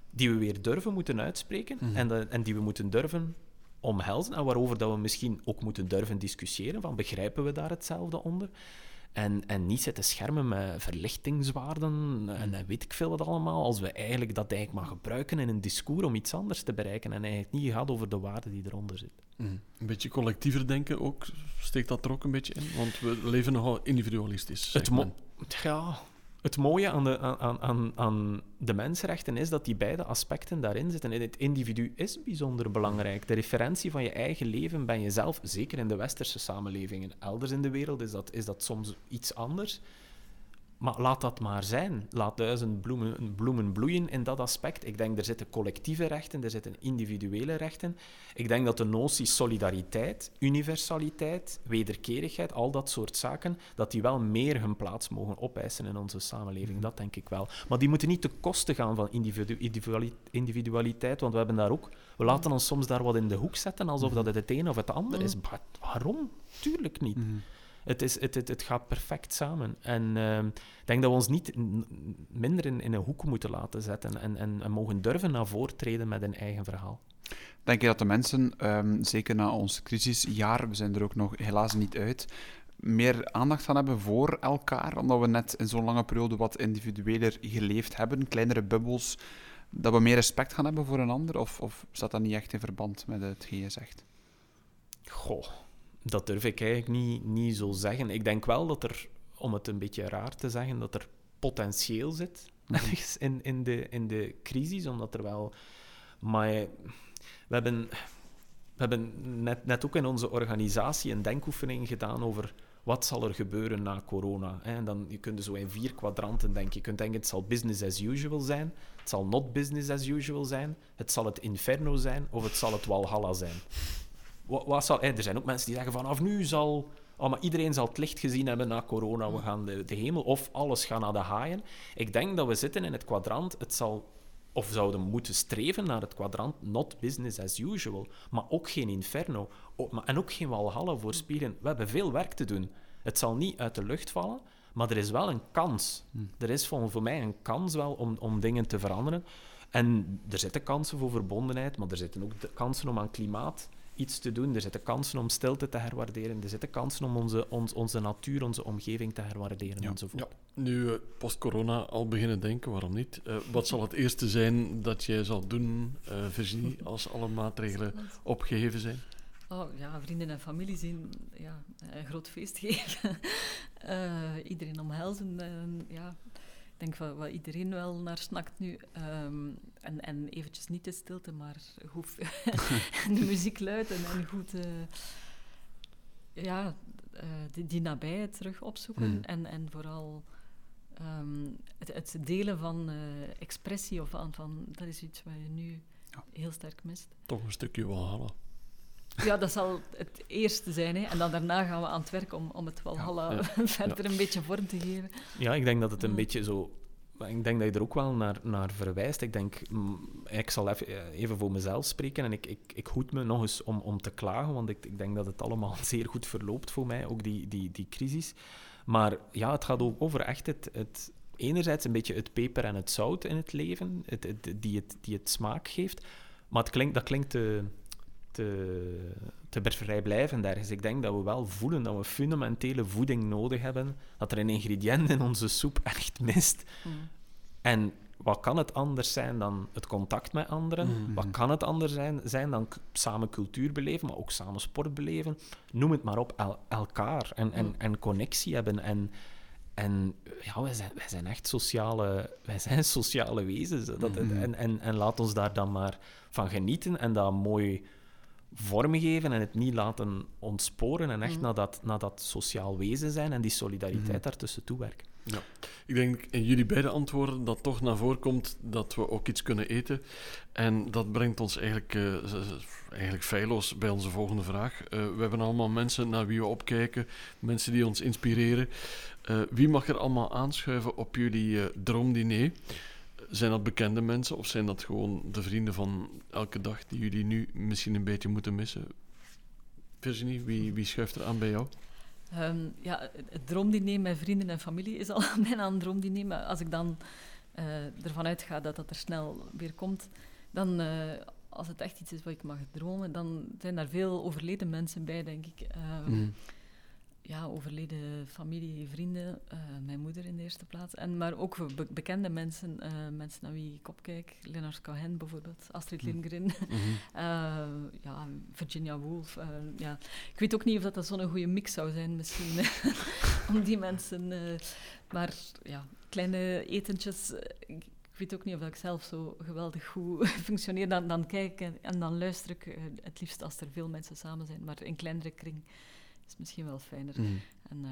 die we weer durven moeten uitspreken mhm. en, en die we moeten durven omhelzen en waarover dat we misschien ook moeten durven discussiëren, van begrijpen we daar hetzelfde onder? En, en niet zitten schermen met verlichtingswaarden en, weet ik veel wat allemaal, als we eigenlijk dat eigenlijk maar gebruiken in een discours om iets anders te bereiken en eigenlijk niet gaat over de waarden die eronder zitten. Mm. Een beetje collectiever denken ook, steekt dat er ook een beetje in? Want we leven nogal individualistisch. Het, ja, het mooie aan de, aan, aan, aan de mensenrechten is dat die beide aspecten daarin zitten. het individu is bijzonder belangrijk. De referentie van je eigen leven ben jezelf, zeker in de westerse samenlevingen. Elders in de wereld is dat, is dat soms iets anders. Maar laat dat maar zijn. Laat duizend bloemen, bloemen bloeien in dat aspect. Ik denk, er zitten collectieve rechten, er zitten individuele rechten. Ik denk dat de notie solidariteit, universaliteit, wederkerigheid, al dat soort zaken, dat die wel meer hun plaats mogen opeisen in onze samenleving. Mhm. Dat denk ik wel. Maar die moeten niet te kosten gaan van individualiteit, want we hebben daar ook... We laten ons soms daar wat in de hoek zetten, alsof mhm. dat het het een of het ander is. Maar waarom? Tuurlijk niet. Mhm het, is, het, het, het gaat perfect samen. En uh, ik denk dat we ons niet minder in, in een hoek moeten laten zetten en, en, en, mogen durven naar voren treden met een eigen verhaal. Denk je dat de mensen, um, zeker na ons crisisjaar, we zijn er ook nog helaas niet uit, meer aandacht gaan hebben voor elkaar, omdat we net in zo'n lange periode wat individueler geleefd hebben, kleinere bubbels, dat we meer respect gaan hebben voor een ander? Of, of staat dat niet echt in verband met hetgeen je zegt? Goh, dat durf ik eigenlijk niet, niet zo zeggen. Ik denk wel dat er, om het een beetje raar te zeggen, dat er potentieel zit mhm. (laughs) in, in, de, in de crisis, omdat er wel... Maar we hebben... we hebben net, net ook in onze organisatie een denkoefening gedaan over wat zal er gebeuren na corona. En dan, je kunt zo in vier kwadranten denken. Je kunt denken, het zal business as usual zijn, het zal not business as usual zijn, het zal het inferno zijn of het zal het walhalla zijn. Wat, wat zal? Er zijn ook mensen die zeggen, vanaf nu zal... Oh, maar iedereen zal het licht gezien hebben na corona. We gaan de, de hemel of alles gaan naar de haaien. Ik denk dat we zitten in het kwadrant. Het zal of zouden moeten streven naar het kwadrant not business as usual, maar ook geen inferno en ook geen walhalla voorspieren. We hebben veel werk te doen. Het zal niet uit de lucht vallen, maar er is wel een kans. Hmm. Er is voor, voor mij een kans wel om, om dingen te veranderen. En er zitten kansen voor verbondenheid, maar er zitten ook kansen om aan klimaat iets te doen. Er zitten kansen om stilte te herwaarderen. Er zitten kansen om onze, ons, onze natuur, onze omgeving te herwaarderen ja. enzovoort. Ja. Nu, uh, post-corona al beginnen denken, waarom niet? Uh, wat zal het eerste zijn dat jij zal doen, uh, Virginie, als alle maatregelen opgeheven zijn? Oh ja, vrienden en familie zien, ja, een groot feest (laughs) geven. iedereen omhelzen. ja, ik denk wat, wat iedereen wel naar snakt nu. Um, en, en eventjes niet de stilte, maar goed (laughs) de muziek luid en, en goed uh, ja, uh, die, die nabijheid terug opzoeken. Mm. En, en vooral um, het, het, delen van uh, expressie of van, van, dat is iets wat je nu ja. heel sterk mist. Toch een stukje Walhalla. Ja, dat zal het eerste zijn. Hè. En dan daarna gaan we aan het werk om, om het Walhalla ja, ja. (laughs) verder een beetje vorm te geven. Ja, ik denk dat het een beetje zo ik denk dat je er ook wel naar, naar verwijst. Ik denk, ik zal even, eh, even voor mezelf spreken en ik, ik, ik hoed me nog eens om, om te klagen, want ik, ik denk dat het allemaal (laughs) zeer goed verloopt voor mij, ook die, die, die crisis. Maar ja, het gaat ook over echt het, het enerzijds een beetje het peper en het zout in het leven, het, het, die, het, die het smaak geeft. Maar het klinkt, dat klinkt te, te, te vrijblijvend ergens. Ik denk dat we wel voelen dat we fundamentele voeding nodig hebben, dat er een ingrediënt in onze soep echt mist. Mm. En wat kan het anders zijn dan het contact met anderen? Mm. Wat kan het anders zijn, zijn dan samen cultuur beleven, maar ook samen sport beleven? Noem het maar op, elkaar en, en, mm. en connectie hebben. En, en ja, wij zijn, wij zijn echt sociale, wij zijn sociale wezens. Dat, mm-hmm. en, en, en laat ons daar dan maar van genieten en dat mooi vormgeven en het niet laten ontsporen en echt mm. naar, dat, naar dat sociaal wezen zijn en die solidariteit mm. daartussen toewerken. Ja. Ik denk in jullie beide antwoorden dat toch naar voren komt dat we ook iets kunnen eten. En dat brengt ons eigenlijk, uh, eigenlijk feilloos bij onze volgende vraag. Uh, we hebben allemaal mensen naar wie we opkijken, mensen die ons inspireren. Uh, wie mag er allemaal aanschuiven op jullie droomdiner? Zijn dat bekende mensen of zijn dat gewoon de vrienden van elke dag die jullie nu misschien een beetje moeten missen? Virginie, wie, wie schuift er aan bij jou? Um, ja, het droomdiner met vrienden en familie is al (laughs) bijna een droomdiner. Maar als ik dan uh, ervan uitga dat dat er snel weer komt, dan, uh, als het echt iets is wat ik mag dromen, dan zijn daar veel overleden mensen bij, denk ik. Mm ja, overleden familie, vrienden, uh, mijn moeder in de eerste plaats. En, maar ook be bekende mensen, uh, mensen naar wie ik opkijk. Leonard Cohen bijvoorbeeld, Astrid hm. Lindgren, mm -hmm. uh, ja, Virginia Woolf. ja. Ik weet ook niet of dat, dat zo'n goede mix zou zijn misschien, (laughs) om die mensen... maar ja, kleine etentjes... Ik, weet ook niet of ik zelf zo geweldig goed (laughs) functioneer. Dan, dan kijk en, en dan luister ik het liefst als er veel mensen samen zijn, maar in kleinere kring is misschien wel fijner. Mhm. En uh,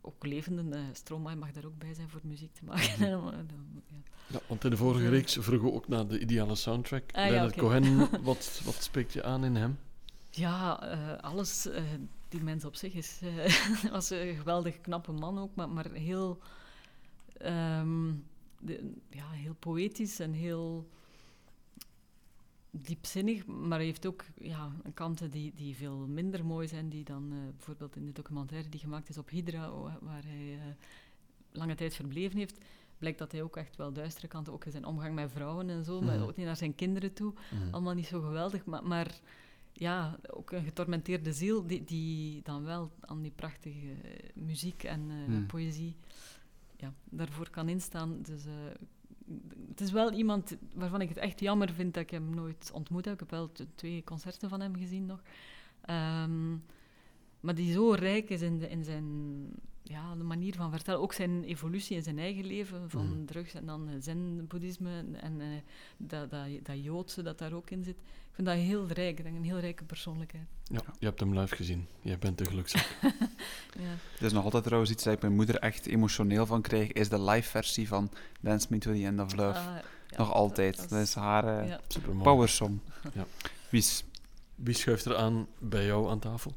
ook levende uh, Stromae mag daar ook bij zijn voor muziek te maken. (laughs) Mhm. ja. ja. want in de vorige reeks vroegen we ook naar de ideale soundtrack. Ah, Leonard ja, okay. Cohen, (laughs) wat, wat spreekt je aan in hem? Ja, uh, alles. die mens op zich is, (laughs) was een geweldig knappe man ook, maar, maar heel, um, de, ja, heel poëtisch en heel diepzinnig, maar hij heeft ook ja, kanten die, die veel minder mooi zijn, die dan uh, bijvoorbeeld in de documentaire die gemaakt is op Hydra, waar hij uh, lange tijd verbleven heeft, blijkt dat hij ook echt wel duistere kanten, ook in zijn omgang met vrouwen en zo, mm. maar ook niet naar zijn kinderen toe, mm. allemaal niet zo geweldig, maar, maar ja, ook een getormenteerde ziel die, die dan wel aan die prachtige muziek en uh, mm. poëzie ja, daarvoor kan instaan. Dus het is wel iemand waarvan ik het echt jammer vind dat ik hem nooit ontmoet heb. Ik heb wel twee concerten van hem gezien nog. Um, maar die zo rijk is in, de, in zijn ja, de manier van vertellen. Ook zijn evolutie in zijn eigen leven, van Mhm. drugs en dan zen-boeddhisme en, en eh, dat, dat, dat Joodse dat daar ook in zit. Ik vind dat heel rijk, ik denk een heel rijke persoonlijkheid. Ja, je hebt hem live gezien. Jij bent de gelukzak. (laughs) (laughs) Ja. Het is nog altijd trouwens iets dat ik mijn moeder echt emotioneel van krijg, is de live versie van Dance Me to the End of Love. Ah, ja, nog altijd. dat Dat is haar eh, ja. Supermooi. powersong. (laughs) Ja. Wie is... Wie schuift er aan bij jou aan tafel?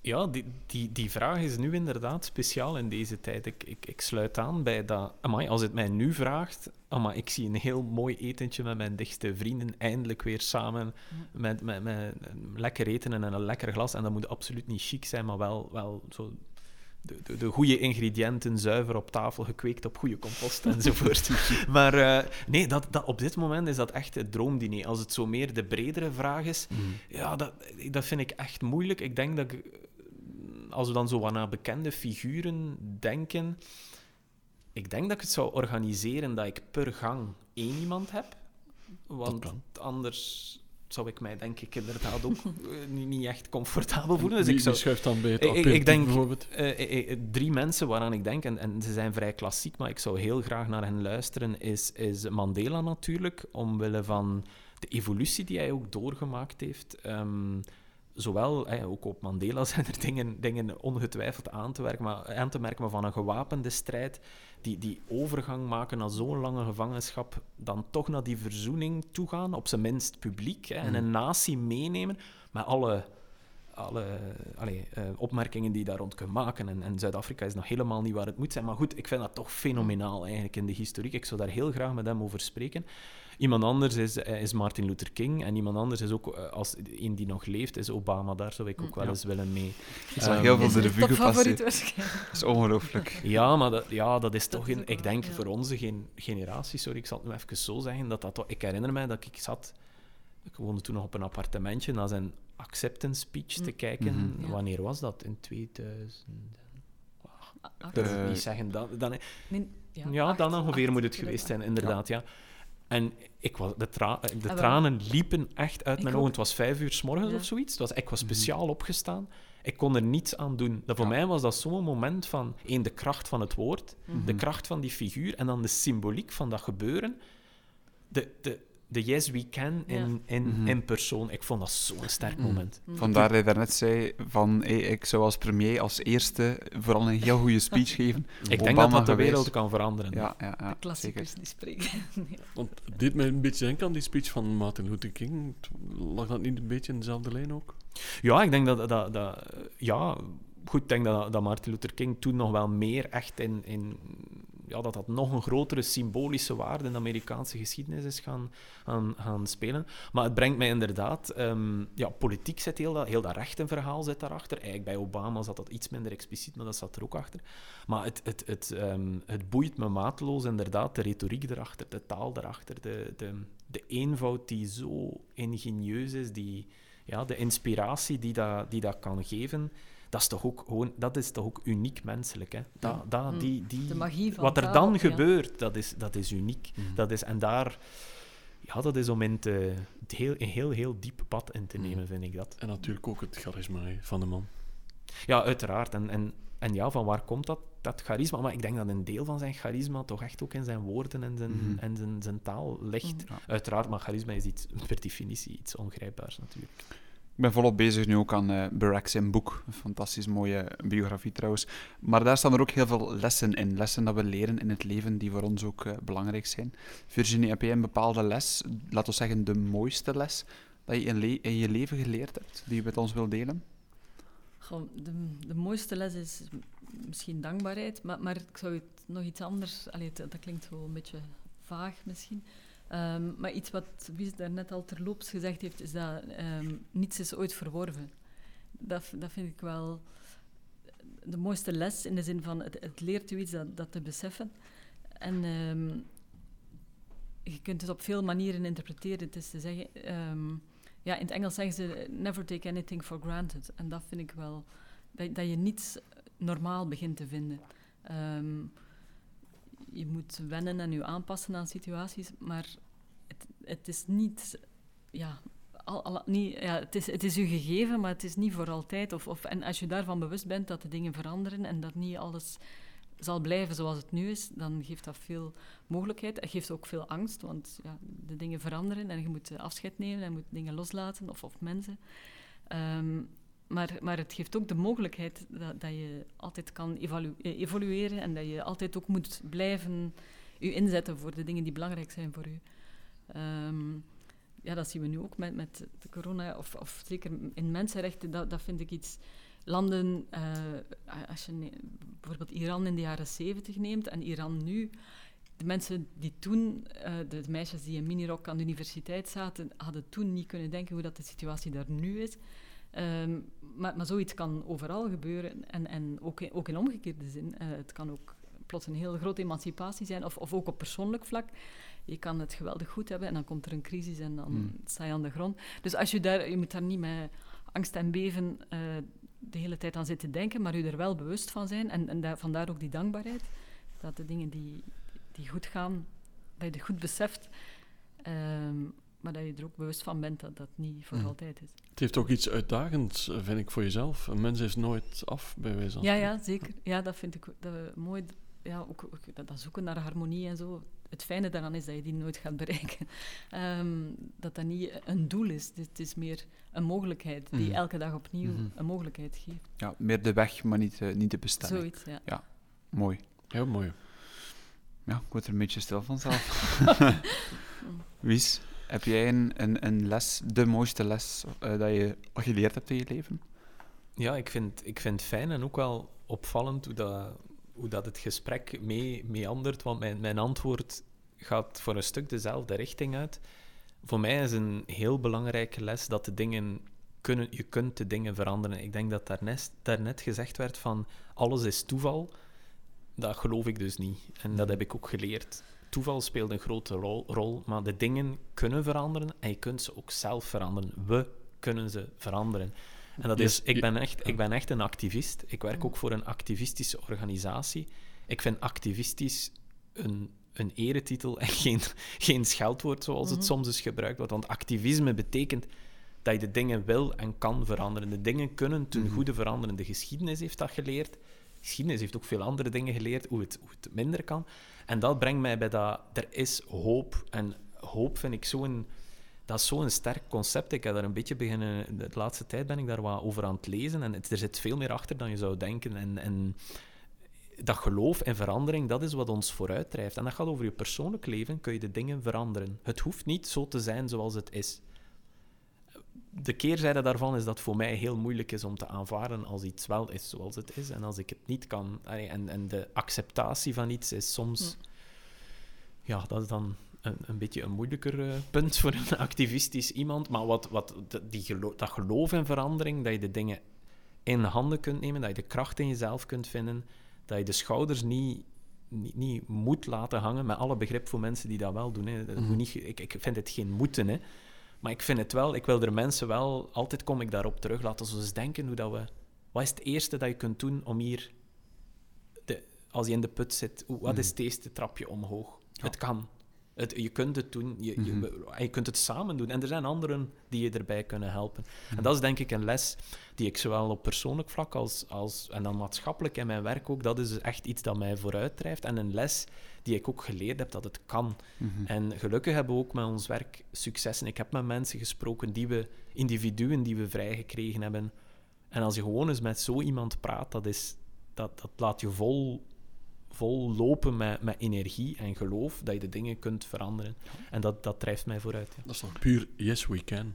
Ja, die, die, die vraag is nu inderdaad speciaal in deze tijd. Ik, ik, ik sluit aan bij dat... Amai, als het mij nu vraagt... Amai, ik zie een heel mooi etentje met mijn dichtste vrienden. Eindelijk weer samen met, met, met lekker eten en een lekker glas. En dat moet absoluut niet chic zijn, maar wel, wel zo... De, de, de goede ingrediënten zuiver op tafel gekweekt op goede compost (laughs) enzovoort. maar eh, nee, dat, dat, op dit moment is dat echt het droomdiner. Als het zo meer de bredere vraag is, ja, dat, dat vind ik echt moeilijk. Ik denk dat ik, als we dan zo wat naar bekende figuren denken, ik denk dat ik het zou organiseren dat ik per gang één iemand heb. Want anders zou ik mij denk ik inderdaad ook (laughs) eh, niet, echt comfortabel voelen. Dus wie, ik zou, schuift dan bij het Ik- ik- denk- bijvoorbeeld? eh, eh, drie mensen waaraan ik denk, en, en ze zijn vrij klassiek, maar ik zou heel graag naar hen luisteren, is, is Mandela natuurlijk, omwille van de evolutie die hij ook doorgemaakt heeft. Ehm, zowel, eh, ook op Mandela (laughs) zijn er dingen, dingen ongetwijfeld aan te, werken, maar, aan te merken, maar van een gewapende strijd, die, die overgang maken naar zo'n lange gevangenschap, dan toch naar die verzoening toegaan, op zijn minst publiek, en een natie meenemen, met alle alle allee, eh, opmerkingen die je daar rond kunt maken. En, en Zuid-Afrika is nog helemaal niet waar het moet zijn. Maar goed, ik vind dat toch fenomenaal eigenlijk in de historiek. Ik zou daar heel graag met hem over spreken. Iemand anders is, eh, is Martin Luther King. En iemand anders is ook, eh, als een die nog leeft, is Obama. Daar zou ik ook wel Ja. eens willen mee. Ik zag Ehm, heel veel Is de revue gepasseerd. Dat is ongelooflijk. Ja, maar dat, ja, dat is Dat toch is een... ook Ik wel, denk ja. voor onze gen- generatie, sorry, ik zal het nu even zo zeggen, dat dat toch... Ik herinner mij dat ik zat... Ik woonde toen nog op een appartementje naar zijn acceptance speech te Mm. kijken. Mhm. Ja. Wanneer was dat? In 2000... Ah, Ik durf Eh, niet zeggen. Dan, dan, ja, acht, dan ongeveer acht, moet het geweest zijn, inderdaad, ja. En ik was, de, tra- de wel. tranen liepen echt uit Ik mijn ook. ogen. Het was vijf uur s morgens Ja. of zoiets. Het was, ik was Mhm. speciaal opgestaan. Ik kon er niets aan doen. Dat, voor Ja. mij was dat zo'n moment van, één, de kracht van het woord, Mhm. de kracht van die figuur en dan de symboliek van dat gebeuren. De, de, de yes we can in, in, Mhm. in persoon. Ik vond dat zo'n sterk Mhm. moment. Mhm. Vandaar dat je daarnet zei van hey, ik zou als premier als eerste vooral een heel goede speech (laughs) geven. Ik denk dat dat de wereld kan veranderen. Ja, ja, ja De klassiekers zeker. die spreken. (laughs) Ja. Want het deed mij een beetje denken aan die speech van Martin Luther King. Lag dat niet een beetje in dezelfde lijn ook? Ja, ik denk dat, dat, dat ja, goed, ik denk dat, dat Martin Luther King toen nog wel meer echt in, in ja, dat dat nog een grotere symbolische waarde in de Amerikaanse geschiedenis is gaan, gaan, spelen. Maar het brengt mij inderdaad, ehm, ja, politiek zit heel dat, heel dat rechtenverhaal zit daarachter. Eigenlijk bij Obama zat dat iets minder expliciet, maar dat zat er ook achter. Maar het, het, het, ehm, het boeit me mateloos inderdaad, de retoriek erachter, de taal erachter, de, de, de eenvoud die zo ingenieus is, die, ja, de inspiratie die dat, die dat kan geven, dat is toch ook, gewoon, dat is toch ook uniek menselijk. Hè? Dat, dat, Mm. die, die, De magie van wat er dan gebeurt, dat is, dat is uniek. Mhm. Dat is, en daar, ja, dat is om in te, heel, een heel, heel diep pad in te nemen, vind ik dat. En natuurlijk ook het charisma hè, van de man. Ja, uiteraard. En, en, en ja, van waar komt dat, dat charisma? Maar ik denk dat een deel van zijn charisma toch echt ook in zijn woorden en zijn, Mhm. en zijn, zijn taal ligt. Ja. Uiteraard, maar charisma is iets, per definitie iets ongrijpbaars natuurlijk. Ik ben volop bezig nu ook aan eh Barack boek. Een fantastisch mooie biografie trouwens. Maar daar staan er ook heel veel lessen in. Lessen dat we leren in het leven die voor ons ook eh, belangrijk zijn. Virginie, heb jij een bepaalde les, laten we zeggen de mooiste les, dat je in, je leven geleerd hebt, die je met ons wilt delen? Goh, de, de mooiste les is misschien dankbaarheid, maar, maar ik zou het nog iets anders... Allee, dat klinkt wel een beetje vaag misschien. Ehm, maar iets wat Wies daarnet al terloops gezegd heeft, is dat ehm, niets is ooit verworven. Dat, dat vind ik wel de mooiste les, in de zin van het, het leert u iets dat, dat te beseffen. En ehm, je kunt het op veel manieren interpreteren. Het is te zeggen... ja, in het Engels zeggen ze never take anything for granted. En dat vind ik wel... Dat, dat je niets normaal begint te vinden. Je moet wennen en je aanpassen aan situaties, maar het, het is niet... Ja, al, niet, ja, het, is, het is u gegeven, maar het is niet voor altijd. Of, of, en als je daarvan bewust bent dat de dingen veranderen en dat niet alles zal blijven zoals het nu is, dan geeft dat veel mogelijkheid. Het geeft ook veel angst, want ja, de dingen veranderen en je moet afscheid nemen en moet dingen loslaten, of, of mensen. Ehm, maar, maar het geeft ook de mogelijkheid dat, dat je altijd kan eh, evolueren en dat je altijd ook moet blijven je inzetten voor de dingen die belangrijk zijn voor u. Ehm, ja, dat zien we nu ook met, met de corona, of, of zeker in mensenrechten, dat, dat vind ik iets... Landen, eh, als je bijvoorbeeld Iran in de jaren zeventig neemt en Iran nu, de mensen die toen, eh, de meisjes die in minirok aan de universiteit zaten, hadden toen niet kunnen denken hoe dat de situatie daar nu is. Ehm, maar, maar zoiets kan overal gebeuren en, en ook, in, ook in omgekeerde zin. Eh, het kan ook plots een heel grote emancipatie zijn, of, of ook op persoonlijk vlak. Je kan het geweldig goed hebben en dan komt er een crisis en dan Hmm. sta je aan de grond. Dus als je, daar, je moet daar niet met angst en beven eh, de hele tijd aan zitten denken, maar je er wel bewust van zijn. En, en daar, vandaar ook die dankbaarheid. Dat de dingen die, die goed gaan, dat je het goed beseft. ehm, maar dat je er ook bewust van bent dat dat niet voor Mhm. altijd is. Het heeft ook iets uitdagends, eh, vind ik, voor jezelf. Een mens is nooit af, bij wijze van Ja, spreken. ja, zeker. Ja, dat vind ik dat mooi. Ja, ook, ook dat, dat zoeken naar harmonie en zo. Het fijne daaraan is dat je die nooit gaat bereiken. (laughs) Ehm, dat dat niet een doel is. Het is meer een mogelijkheid die Mhm. elke dag opnieuw Mhm. een mogelijkheid geeft. Ja, meer de weg, maar niet, eh, niet de bestemming. Zoiets, ja. Mooi. Heel mooi. Ja, ik word er een beetje stil van zelf. (laughs) Wies, heb jij een, een, een les, de mooiste les eh, dat je geleerd hebt in je leven? Ja, ik vind, ik vind het fijn en ook wel opvallend hoe dat, hoe dat het gesprek mee meandert, want mijn, mijn antwoord gaat voor een stuk dezelfde richting uit. Voor mij is een heel belangrijke les dat de dingen kunnen, je kunt de dingen veranderen. Ik denk dat daarnet, daarnet gezegd werd van alles is toeval. Dat geloof ik dus niet. En dat heb ik ook geleerd. Toeval speelt een grote rol, rol, maar de dingen kunnen veranderen en je kunt ze ook zelf veranderen. We kunnen ze veranderen. En dat is, ik ben, echt, ik ben echt een activist. Ik werk ook voor een activistische organisatie. Ik vind activistisch een, een eretitel en (laughs) geen, geen scheldwoord zoals het Mhm. soms is gebruikt wordt. Want activisme betekent dat je de dingen wil en kan veranderen. De dingen kunnen ten Mhm. goede veranderen. De geschiedenis heeft dat geleerd. De geschiedenis heeft ook veel andere dingen geleerd, hoe het, hoe het minder kan. En dat brengt mij bij dat er is hoop. En hoop vind ik zo'n... Dat is zo'n sterk concept. Ik heb daar een beetje beginnen... De laatste tijd ben ik daar wat over aan het lezen. En er zit veel meer achter dan je zou denken. En, en dat geloof en verandering, dat is wat ons vooruit drijft. En dat gaat over je persoonlijk leven, kun je de dingen veranderen. Het hoeft niet zo te zijn zoals het is. De keerzijde daarvan is dat het voor mij heel moeilijk is om te aanvaarden als iets wel is zoals het is. En als ik het niet kan... En, en de acceptatie van iets is soms... Ja, dat is dan een, een beetje een moeilijker eh, punt voor een activistisch iemand. Maar wat, wat, die gelo- dat geloof in verandering, dat je de dingen in handen kunt nemen, dat je de kracht in jezelf kunt vinden, dat je de schouders niet, niet, niet moet laten hangen, met alle begrip voor mensen die dat wel doen. Hè. Dat moet Mhm. niet, ik, ik vind het geen moeten, hè. Maar ik vind het wel, ik wil er mensen wel, altijd kom ik daarop terug, laten we eens denken hoe dat we... Wat is het eerste dat je kunt doen om hier, de, als je in de put zit, wat is Mhm. het eerste trapje omhoog? Ja. Het kan. Het, je kunt het doen, je, je, Mhm. je kunt het samen doen. En er zijn anderen die je erbij kunnen helpen. Mhm. En dat is denk ik een les die ik zowel op persoonlijk vlak als, als en dan maatschappelijk in mijn werk ook, dat is echt iets dat mij vooruit drijft. En een les die ik ook geleerd heb, dat het kan. Mhm. En gelukkig hebben we ook met ons werk successen. Ik heb met mensen gesproken, die we, individuen die we vrijgekregen hebben. En als je gewoon eens met zo iemand praat, dat, is, dat, dat laat je vol, vol lopen met, met energie en geloof dat je de dingen kunt veranderen. En dat, dat drijft mij vooruit. ja. Dat is toch puur yes, we can.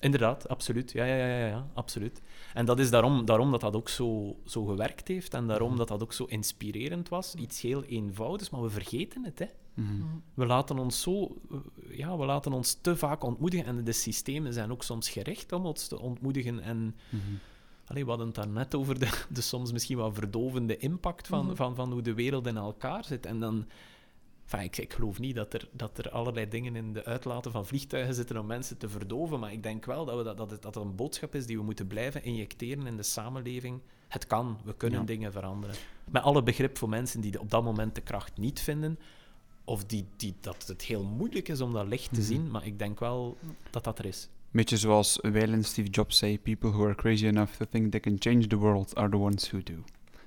Inderdaad, absoluut. Ja, ja, ja, ja, ja, absoluut. En dat is daarom, daarom dat dat ook zo, zo gewerkt heeft en daarom dat dat ook zo inspirerend was. Iets heel eenvoudigs, maar we vergeten het. Hè. Mhm. Mhm. We laten ons zo, eh, ja, we laten ons te vaak ontmoedigen en de systemen zijn ook soms gericht om ons te ontmoedigen. En Mhm. allee, we hadden het daar net over de, de soms misschien wat verdovende impact van, Mhm. van, van hoe de wereld in elkaar zit. En dan, enfin, ik, ik geloof niet dat er, dat er allerlei dingen in de uitlaten van vliegtuigen zitten om mensen te verdoven, maar ik denk wel dat, we dat, dat, het, dat het een boodschap is die we moeten blijven injecteren in de samenleving. Het kan, we kunnen Ja. dingen veranderen. Met alle begrip voor mensen die op dat moment de kracht niet vinden, of die, die, dat het heel moeilijk is om dat licht te Mhm. zien, maar ik denk wel dat dat er is. Beetje zoals Weilen Steve Jobs zei: People who are crazy enough to think they can change the world are the ones who do.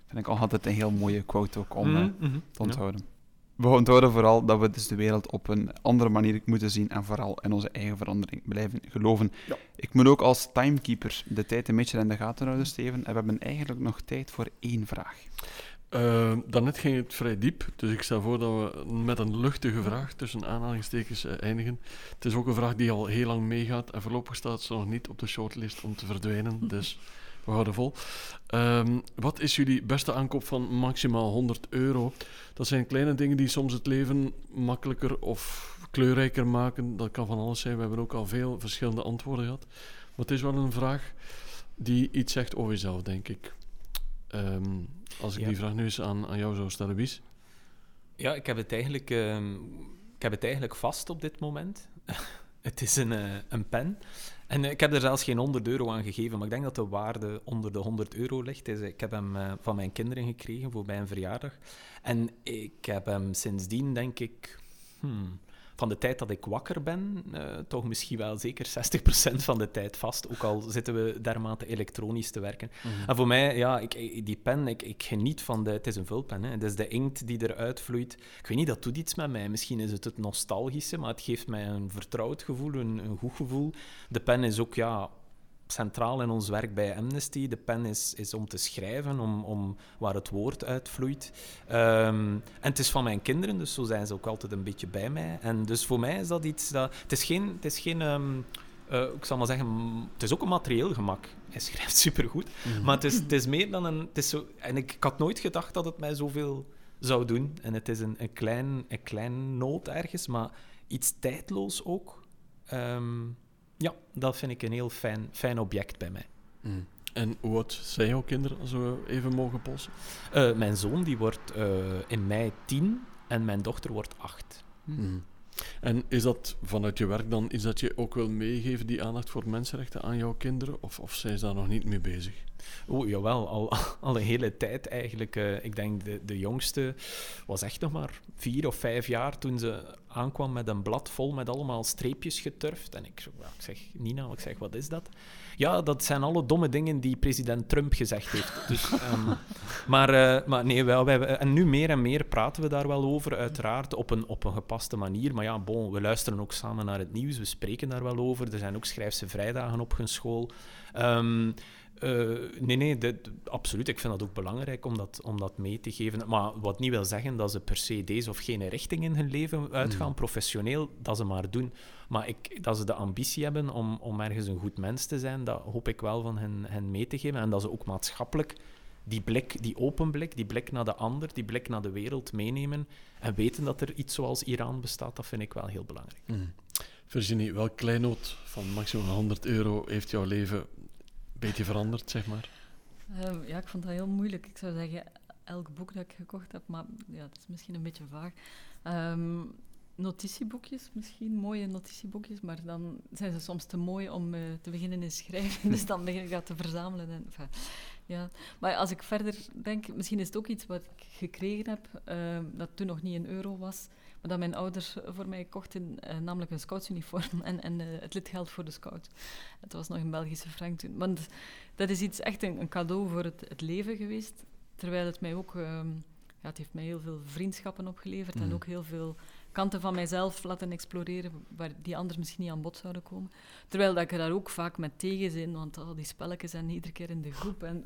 Vind ik altijd een heel mooie quote ook om eh, Mhm, mhm. te onthouden. We onthouden vooral dat we dus de wereld op een andere manier moeten zien en vooral in onze eigen verandering blijven geloven. Ja. Ik moet ook als timekeeper de tijd een beetje in de gaten houden, Steven. En we hebben eigenlijk nog tijd voor één vraag. Eh, daarnet ging het vrij diep, dus ik stel voor dat we met een luchtige vraag tussen aanhalingstekens eh, eindigen. Het is ook een vraag die al heel lang meegaat en voorlopig staat ze nog niet op de shortlist om te verdwijnen, dus we houden vol. Ehm, wat is jullie beste aankoop van maximaal 100 euro? Dat zijn kleine dingen die soms het leven makkelijker of kleurrijker maken. Dat kan van alles zijn. We hebben ook al veel verschillende antwoorden gehad. Maar het is wel een vraag die iets zegt over jezelf, denk ik. Ehm, als ik Ja. die vraag nu eens aan, aan jou zou stellen, Wies. Ja, ik heb het eigenlijk, ehm, ik heb het eigenlijk vast op dit moment. (laughs) het is een, eh, een pen. En eh, ik heb er zelfs geen 100 euro aan gegeven, maar ik denk dat de waarde onder de 100 euro ligt. Ik heb hem eh, van mijn kinderen gekregen voor bij een verjaardag. En ik heb hem sindsdien, denk ik, hmm, van de tijd dat ik wakker ben, eh, toch misschien wel zeker 60% van de tijd vast. Ook al zitten we dermate elektronisch te werken. En voor mij, ja, ik, ik- die pen, ik, ik geniet van de... Het is een vulpen, hè. Het is de inkt die eruit vloeit. Ik weet niet, dat doet iets met mij. Misschien is het het nostalgische, maar het geeft mij een vertrouwd gevoel, een, een goed gevoel. De pen is ook, ja, centraal in ons werk bij Amnesty. De pen is, is om te schrijven, om, om waar het woord uitvloeit. Ehm, en het is van mijn kinderen, dus zo zijn ze ook altijd een beetje bij mij. En dus voor mij is dat iets dat... Het is geen... Het is geen ehm, eh, ik zal maar zeggen, het is ook een materieel gemak. Hij schrijft (laughs) supergoed. Maar het is, het is meer dan een... Het is zo, en ik, ik had nooit gedacht dat het mij zoveel zou doen. En het is een, een, klein, een klein noot ergens, maar iets tijdloos ook. Ehm, ja, dat vind ik een heel fijn, fijn object bij mij. Mm. En hoe oud zijn jouw kinderen, als we even mogen polsen? Eh, mijn zoon die wordt eh, in mei tien en mijn dochter wordt acht. Mm. En is dat vanuit je werk dan iets dat je ook wil meegeven, die aandacht voor mensenrechten aan jouw kinderen? Of, of zijn ze daar nog niet mee bezig? Oh, jawel, al, (laughs) al een hele tijd eigenlijk. Eh, ik denk de, de jongste was echt nog maar vier of vijf jaar toen ze aankwam met een blad vol met allemaal streepjes geturfd. En ik, ja, ik zeg, Nina, ik zeg, wat is dat? Ja, dat zijn alle domme dingen die president Trump gezegd heeft. Dus, (laughs) ehm, maar, eh, maar nee, wel, wij, en nu meer en meer praten we daar wel over, uiteraard, op een, op een gepaste manier. Maar ja, bon, we luisteren ook samen naar het nieuws, we spreken daar wel over. Er zijn ook schrijfse vrijdagen op hun school. Ehm, eh, nee, nee, dit- absoluut. Ik vind dat ook belangrijk om dat, om dat mee te geven. Maar wat niet wil zeggen dat ze per se deze of gene richting in hun leven uitgaan, Mm. professioneel, dat ze maar doen. Maar ik, dat ze de ambitie hebben om, om ergens een goed mens te zijn, dat hoop ik wel van hen, hen mee te geven. En dat ze ook maatschappelijk die blik, die open blik, die blik naar de ander, die blik naar de wereld meenemen. En weten dat er iets zoals Iran bestaat, dat vind ik wel heel belangrijk. Mm. Virginie, welk kleinoot van maximaal 100 euro heeft jouw leven beetje veranderd, zeg maar? Ehm, ja, ik vond dat heel moeilijk. Ik zou zeggen, elk boek dat ik gekocht heb, maar ja, dat is misschien een beetje vaag. Ehm, notitieboekjes, misschien mooie notitieboekjes, maar dan zijn ze soms te mooi om eh, te beginnen in schrijven. (laughs) dus dan begin ik dat te verzamelen. En, enfin, ja. Maar als ik verder denk, misschien is het ook iets wat ik gekregen heb, ehm, dat toen nog niet een euro was, maar dat mijn ouders voor mij kochten, eh, namelijk een scoutsuniform en, en eh, het lidgeld voor de scout. Het was nog een Belgische frank toen. Want dat is iets echt een, een cadeau voor het, het leven geweest. Terwijl het mij ook, ehm, ja, het heeft mij heel veel vriendschappen opgeleverd en ook heel veel kanten van mijzelf laten exploreren waar die anders misschien niet aan bod zouden komen. Terwijl dat ik er daar ook vaak met tegenzin, want al die spelletjes en iedere keer in de groep. En,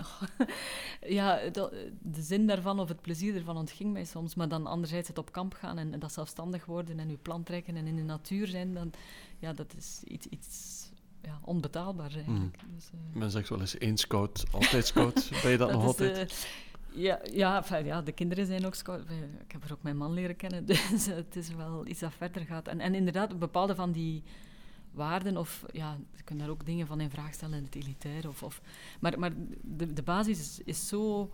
(laughs) ja, dat- de zin daarvan of het plezier ervan ontging mij soms. Maar dan anderzijds het op kamp gaan en, en dat zelfstandig worden en uw plan trekken en in de natuur zijn, dan, ja, dat is iets, iets ja, onbetaalbaars eigenlijk. Dus, eh, Men zegt wel eens één scout, altijd scout. Ben je dat, (laughs) nog is, altijd? eh, ja, ja, ja, de kinderen zijn ook Ik heb er ook mijn man leren kennen, (laughs) dus het is wel iets dat verder gaat. En, en inderdaad, bepaalde van die waarden, of ja, je kunt daar ook dingen van in vraag stellen, het elitair. Of, of, maar maar de, de basis is, is zo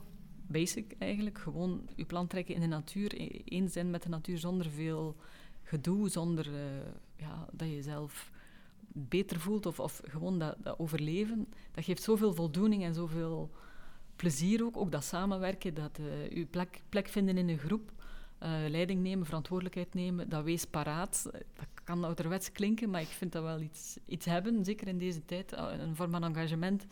basic eigenlijk. Gewoon je plan trekken in de natuur, e- één zijn met de natuur zonder veel gedoe, zonder eh, ja, dat je jezelf beter voelt of, of gewoon dat, dat overleven. Dat geeft zoveel voldoening en zoveel plezier ook. Ook dat samenwerken, dat eh je plek, plek vinden in een groep, eh, leiding nemen, verantwoordelijkheid nemen, dat wees paraat. Eh, Dat, kan ouderwets klinken, maar ik vind dat wel iets, iets hebben, zeker in deze tijd. Een vorm van engagement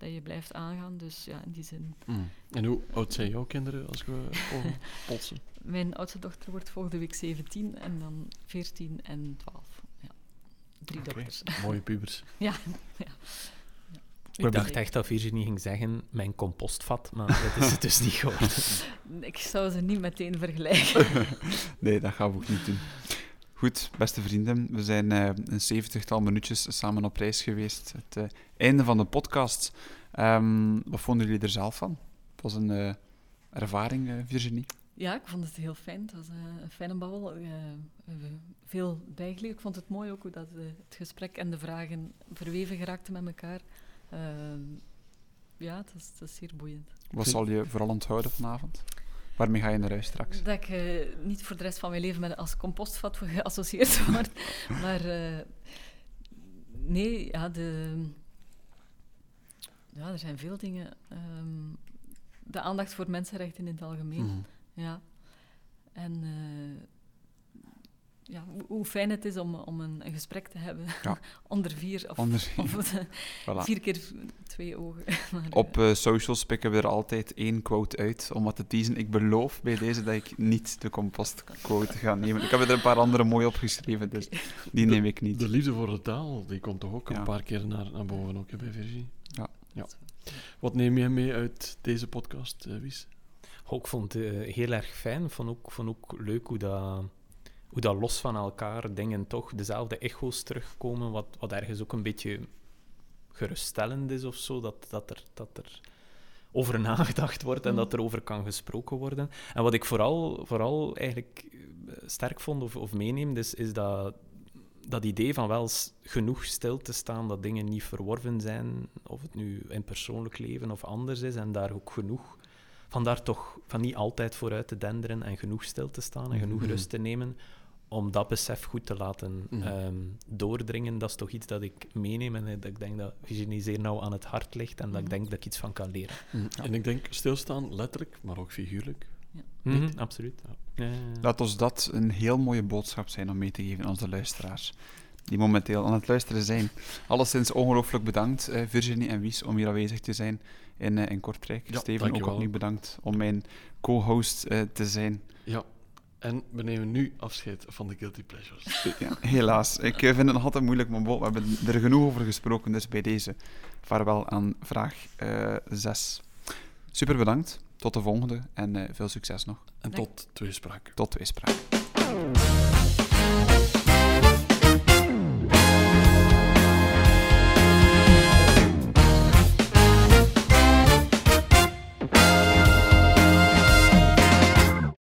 dat je blijft aangaan. Dus ja, in die zin. Mm. En hoe oud zijn jouw kinderen als we (laughs) polsen? Mijn oudste dochter wordt volgende week 17 en dan 14 en 12. Ja. Drie okay. dochters. Mooie (laughs) pubers. ja, ja. Ik dacht echt dat Virginie ging zeggen mijn compostvat, maar dat is het dus niet geworden. (laughs) Ik zou ze niet meteen vergelijken. (laughs) nee, dat gaan we ook niet doen. Goed, beste vrienden, we zijn uh, een zeventigtal minuutjes samen op reis geweest. Het uh, einde van de podcast. Um, wat vonden jullie er zelf van? Het was een uh, ervaring, Virginie. Ja, ik vond het heel fijn. Het was een fijne babbel. we hebben veel bijgeleerd. Ik vond het mooi ook hoe dat, het gesprek en de vragen verweven geraakten met elkaar. Ehm, ja, het is, het is zeer boeiend. Wat zal je vooral onthouden vanavond? Waarmee ga je naar huis straks? Dat ik uh, niet voor de rest van mijn leven met als compostvat geassocieerd word. (laughs) maar uh, nee, ja, de, ja, er zijn veel dingen. Um, de aandacht voor mensenrechten in het algemeen. Mm. Ja. En uh, ja, hoe fijn het is om, om een, een gesprek te hebben ja. (laughs) onder vier of, onder vier. of (laughs) voilà. vier keer twee ogen. (laughs) Op uh, socials pikken we er altijd één quote uit om wat te teasen. Ik beloof bij deze dat ik niet de compostquote ga nemen. Ik heb er een paar andere mooi opgeschreven, dus die neem ik niet. De liefde voor de taal, die komt toch ook een paar keer naar, naar boven, ook bij Virgie. Ja. ja. Wat neem je mee uit deze podcast, uh, Wies? Ik vond het uh, heel erg fijn. Ik vond ook, vond ook leuk hoe dat hoe dat los van elkaar dingen toch dezelfde echo's terugkomen, wat, wat ergens ook een beetje geruststellend is of zo, dat, dat, er, dat er over nagedacht wordt en mm. dat er over kan gesproken worden. En wat ik vooral, vooral eigenlijk eh, sterk vond of, of meeneem, is, is dat, dat idee van wel genoeg stil te staan dat dingen niet verworven zijn, of het nu in persoonlijk leven of anders is, en daar ook genoeg van daar toch van niet altijd vooruit te denderen en genoeg stil te staan en genoeg mm-hmm. rust te nemen om dat besef goed te laten mhm. ehm, doordringen, dat is toch iets dat ik meeneem en dat ik denk dat Virginie zeer nauw aan het hart ligt en dat ik mhm. denk dat ik iets van kan leren. Mhm. En ik denk stilstaan, letterlijk, maar ook figuurlijk. Ja. absoluut. Ja. Laat ons dat een heel mooie boodschap zijn om mee te geven aan onze luisteraars, die momenteel aan het luisteren zijn. Alleszins ongelooflijk bedankt, uh, Virginie en Wies, om hier aanwezig te zijn in, uh, in Kortrijk. Steven, ook opnieuw bedankt om mijn co-host uh, te zijn. En we nemen nu afscheid van de Guilty Pleasures. Ja, helaas. Ik eh, vind het nog altijd moeilijk, maar we hebben er genoeg over gesproken. Dus bij deze vaarwel aan vraag 6. Uh, Super bedankt. Tot de volgende en uh, veel succes nog. En tot tweespraak. Tot tweespraak.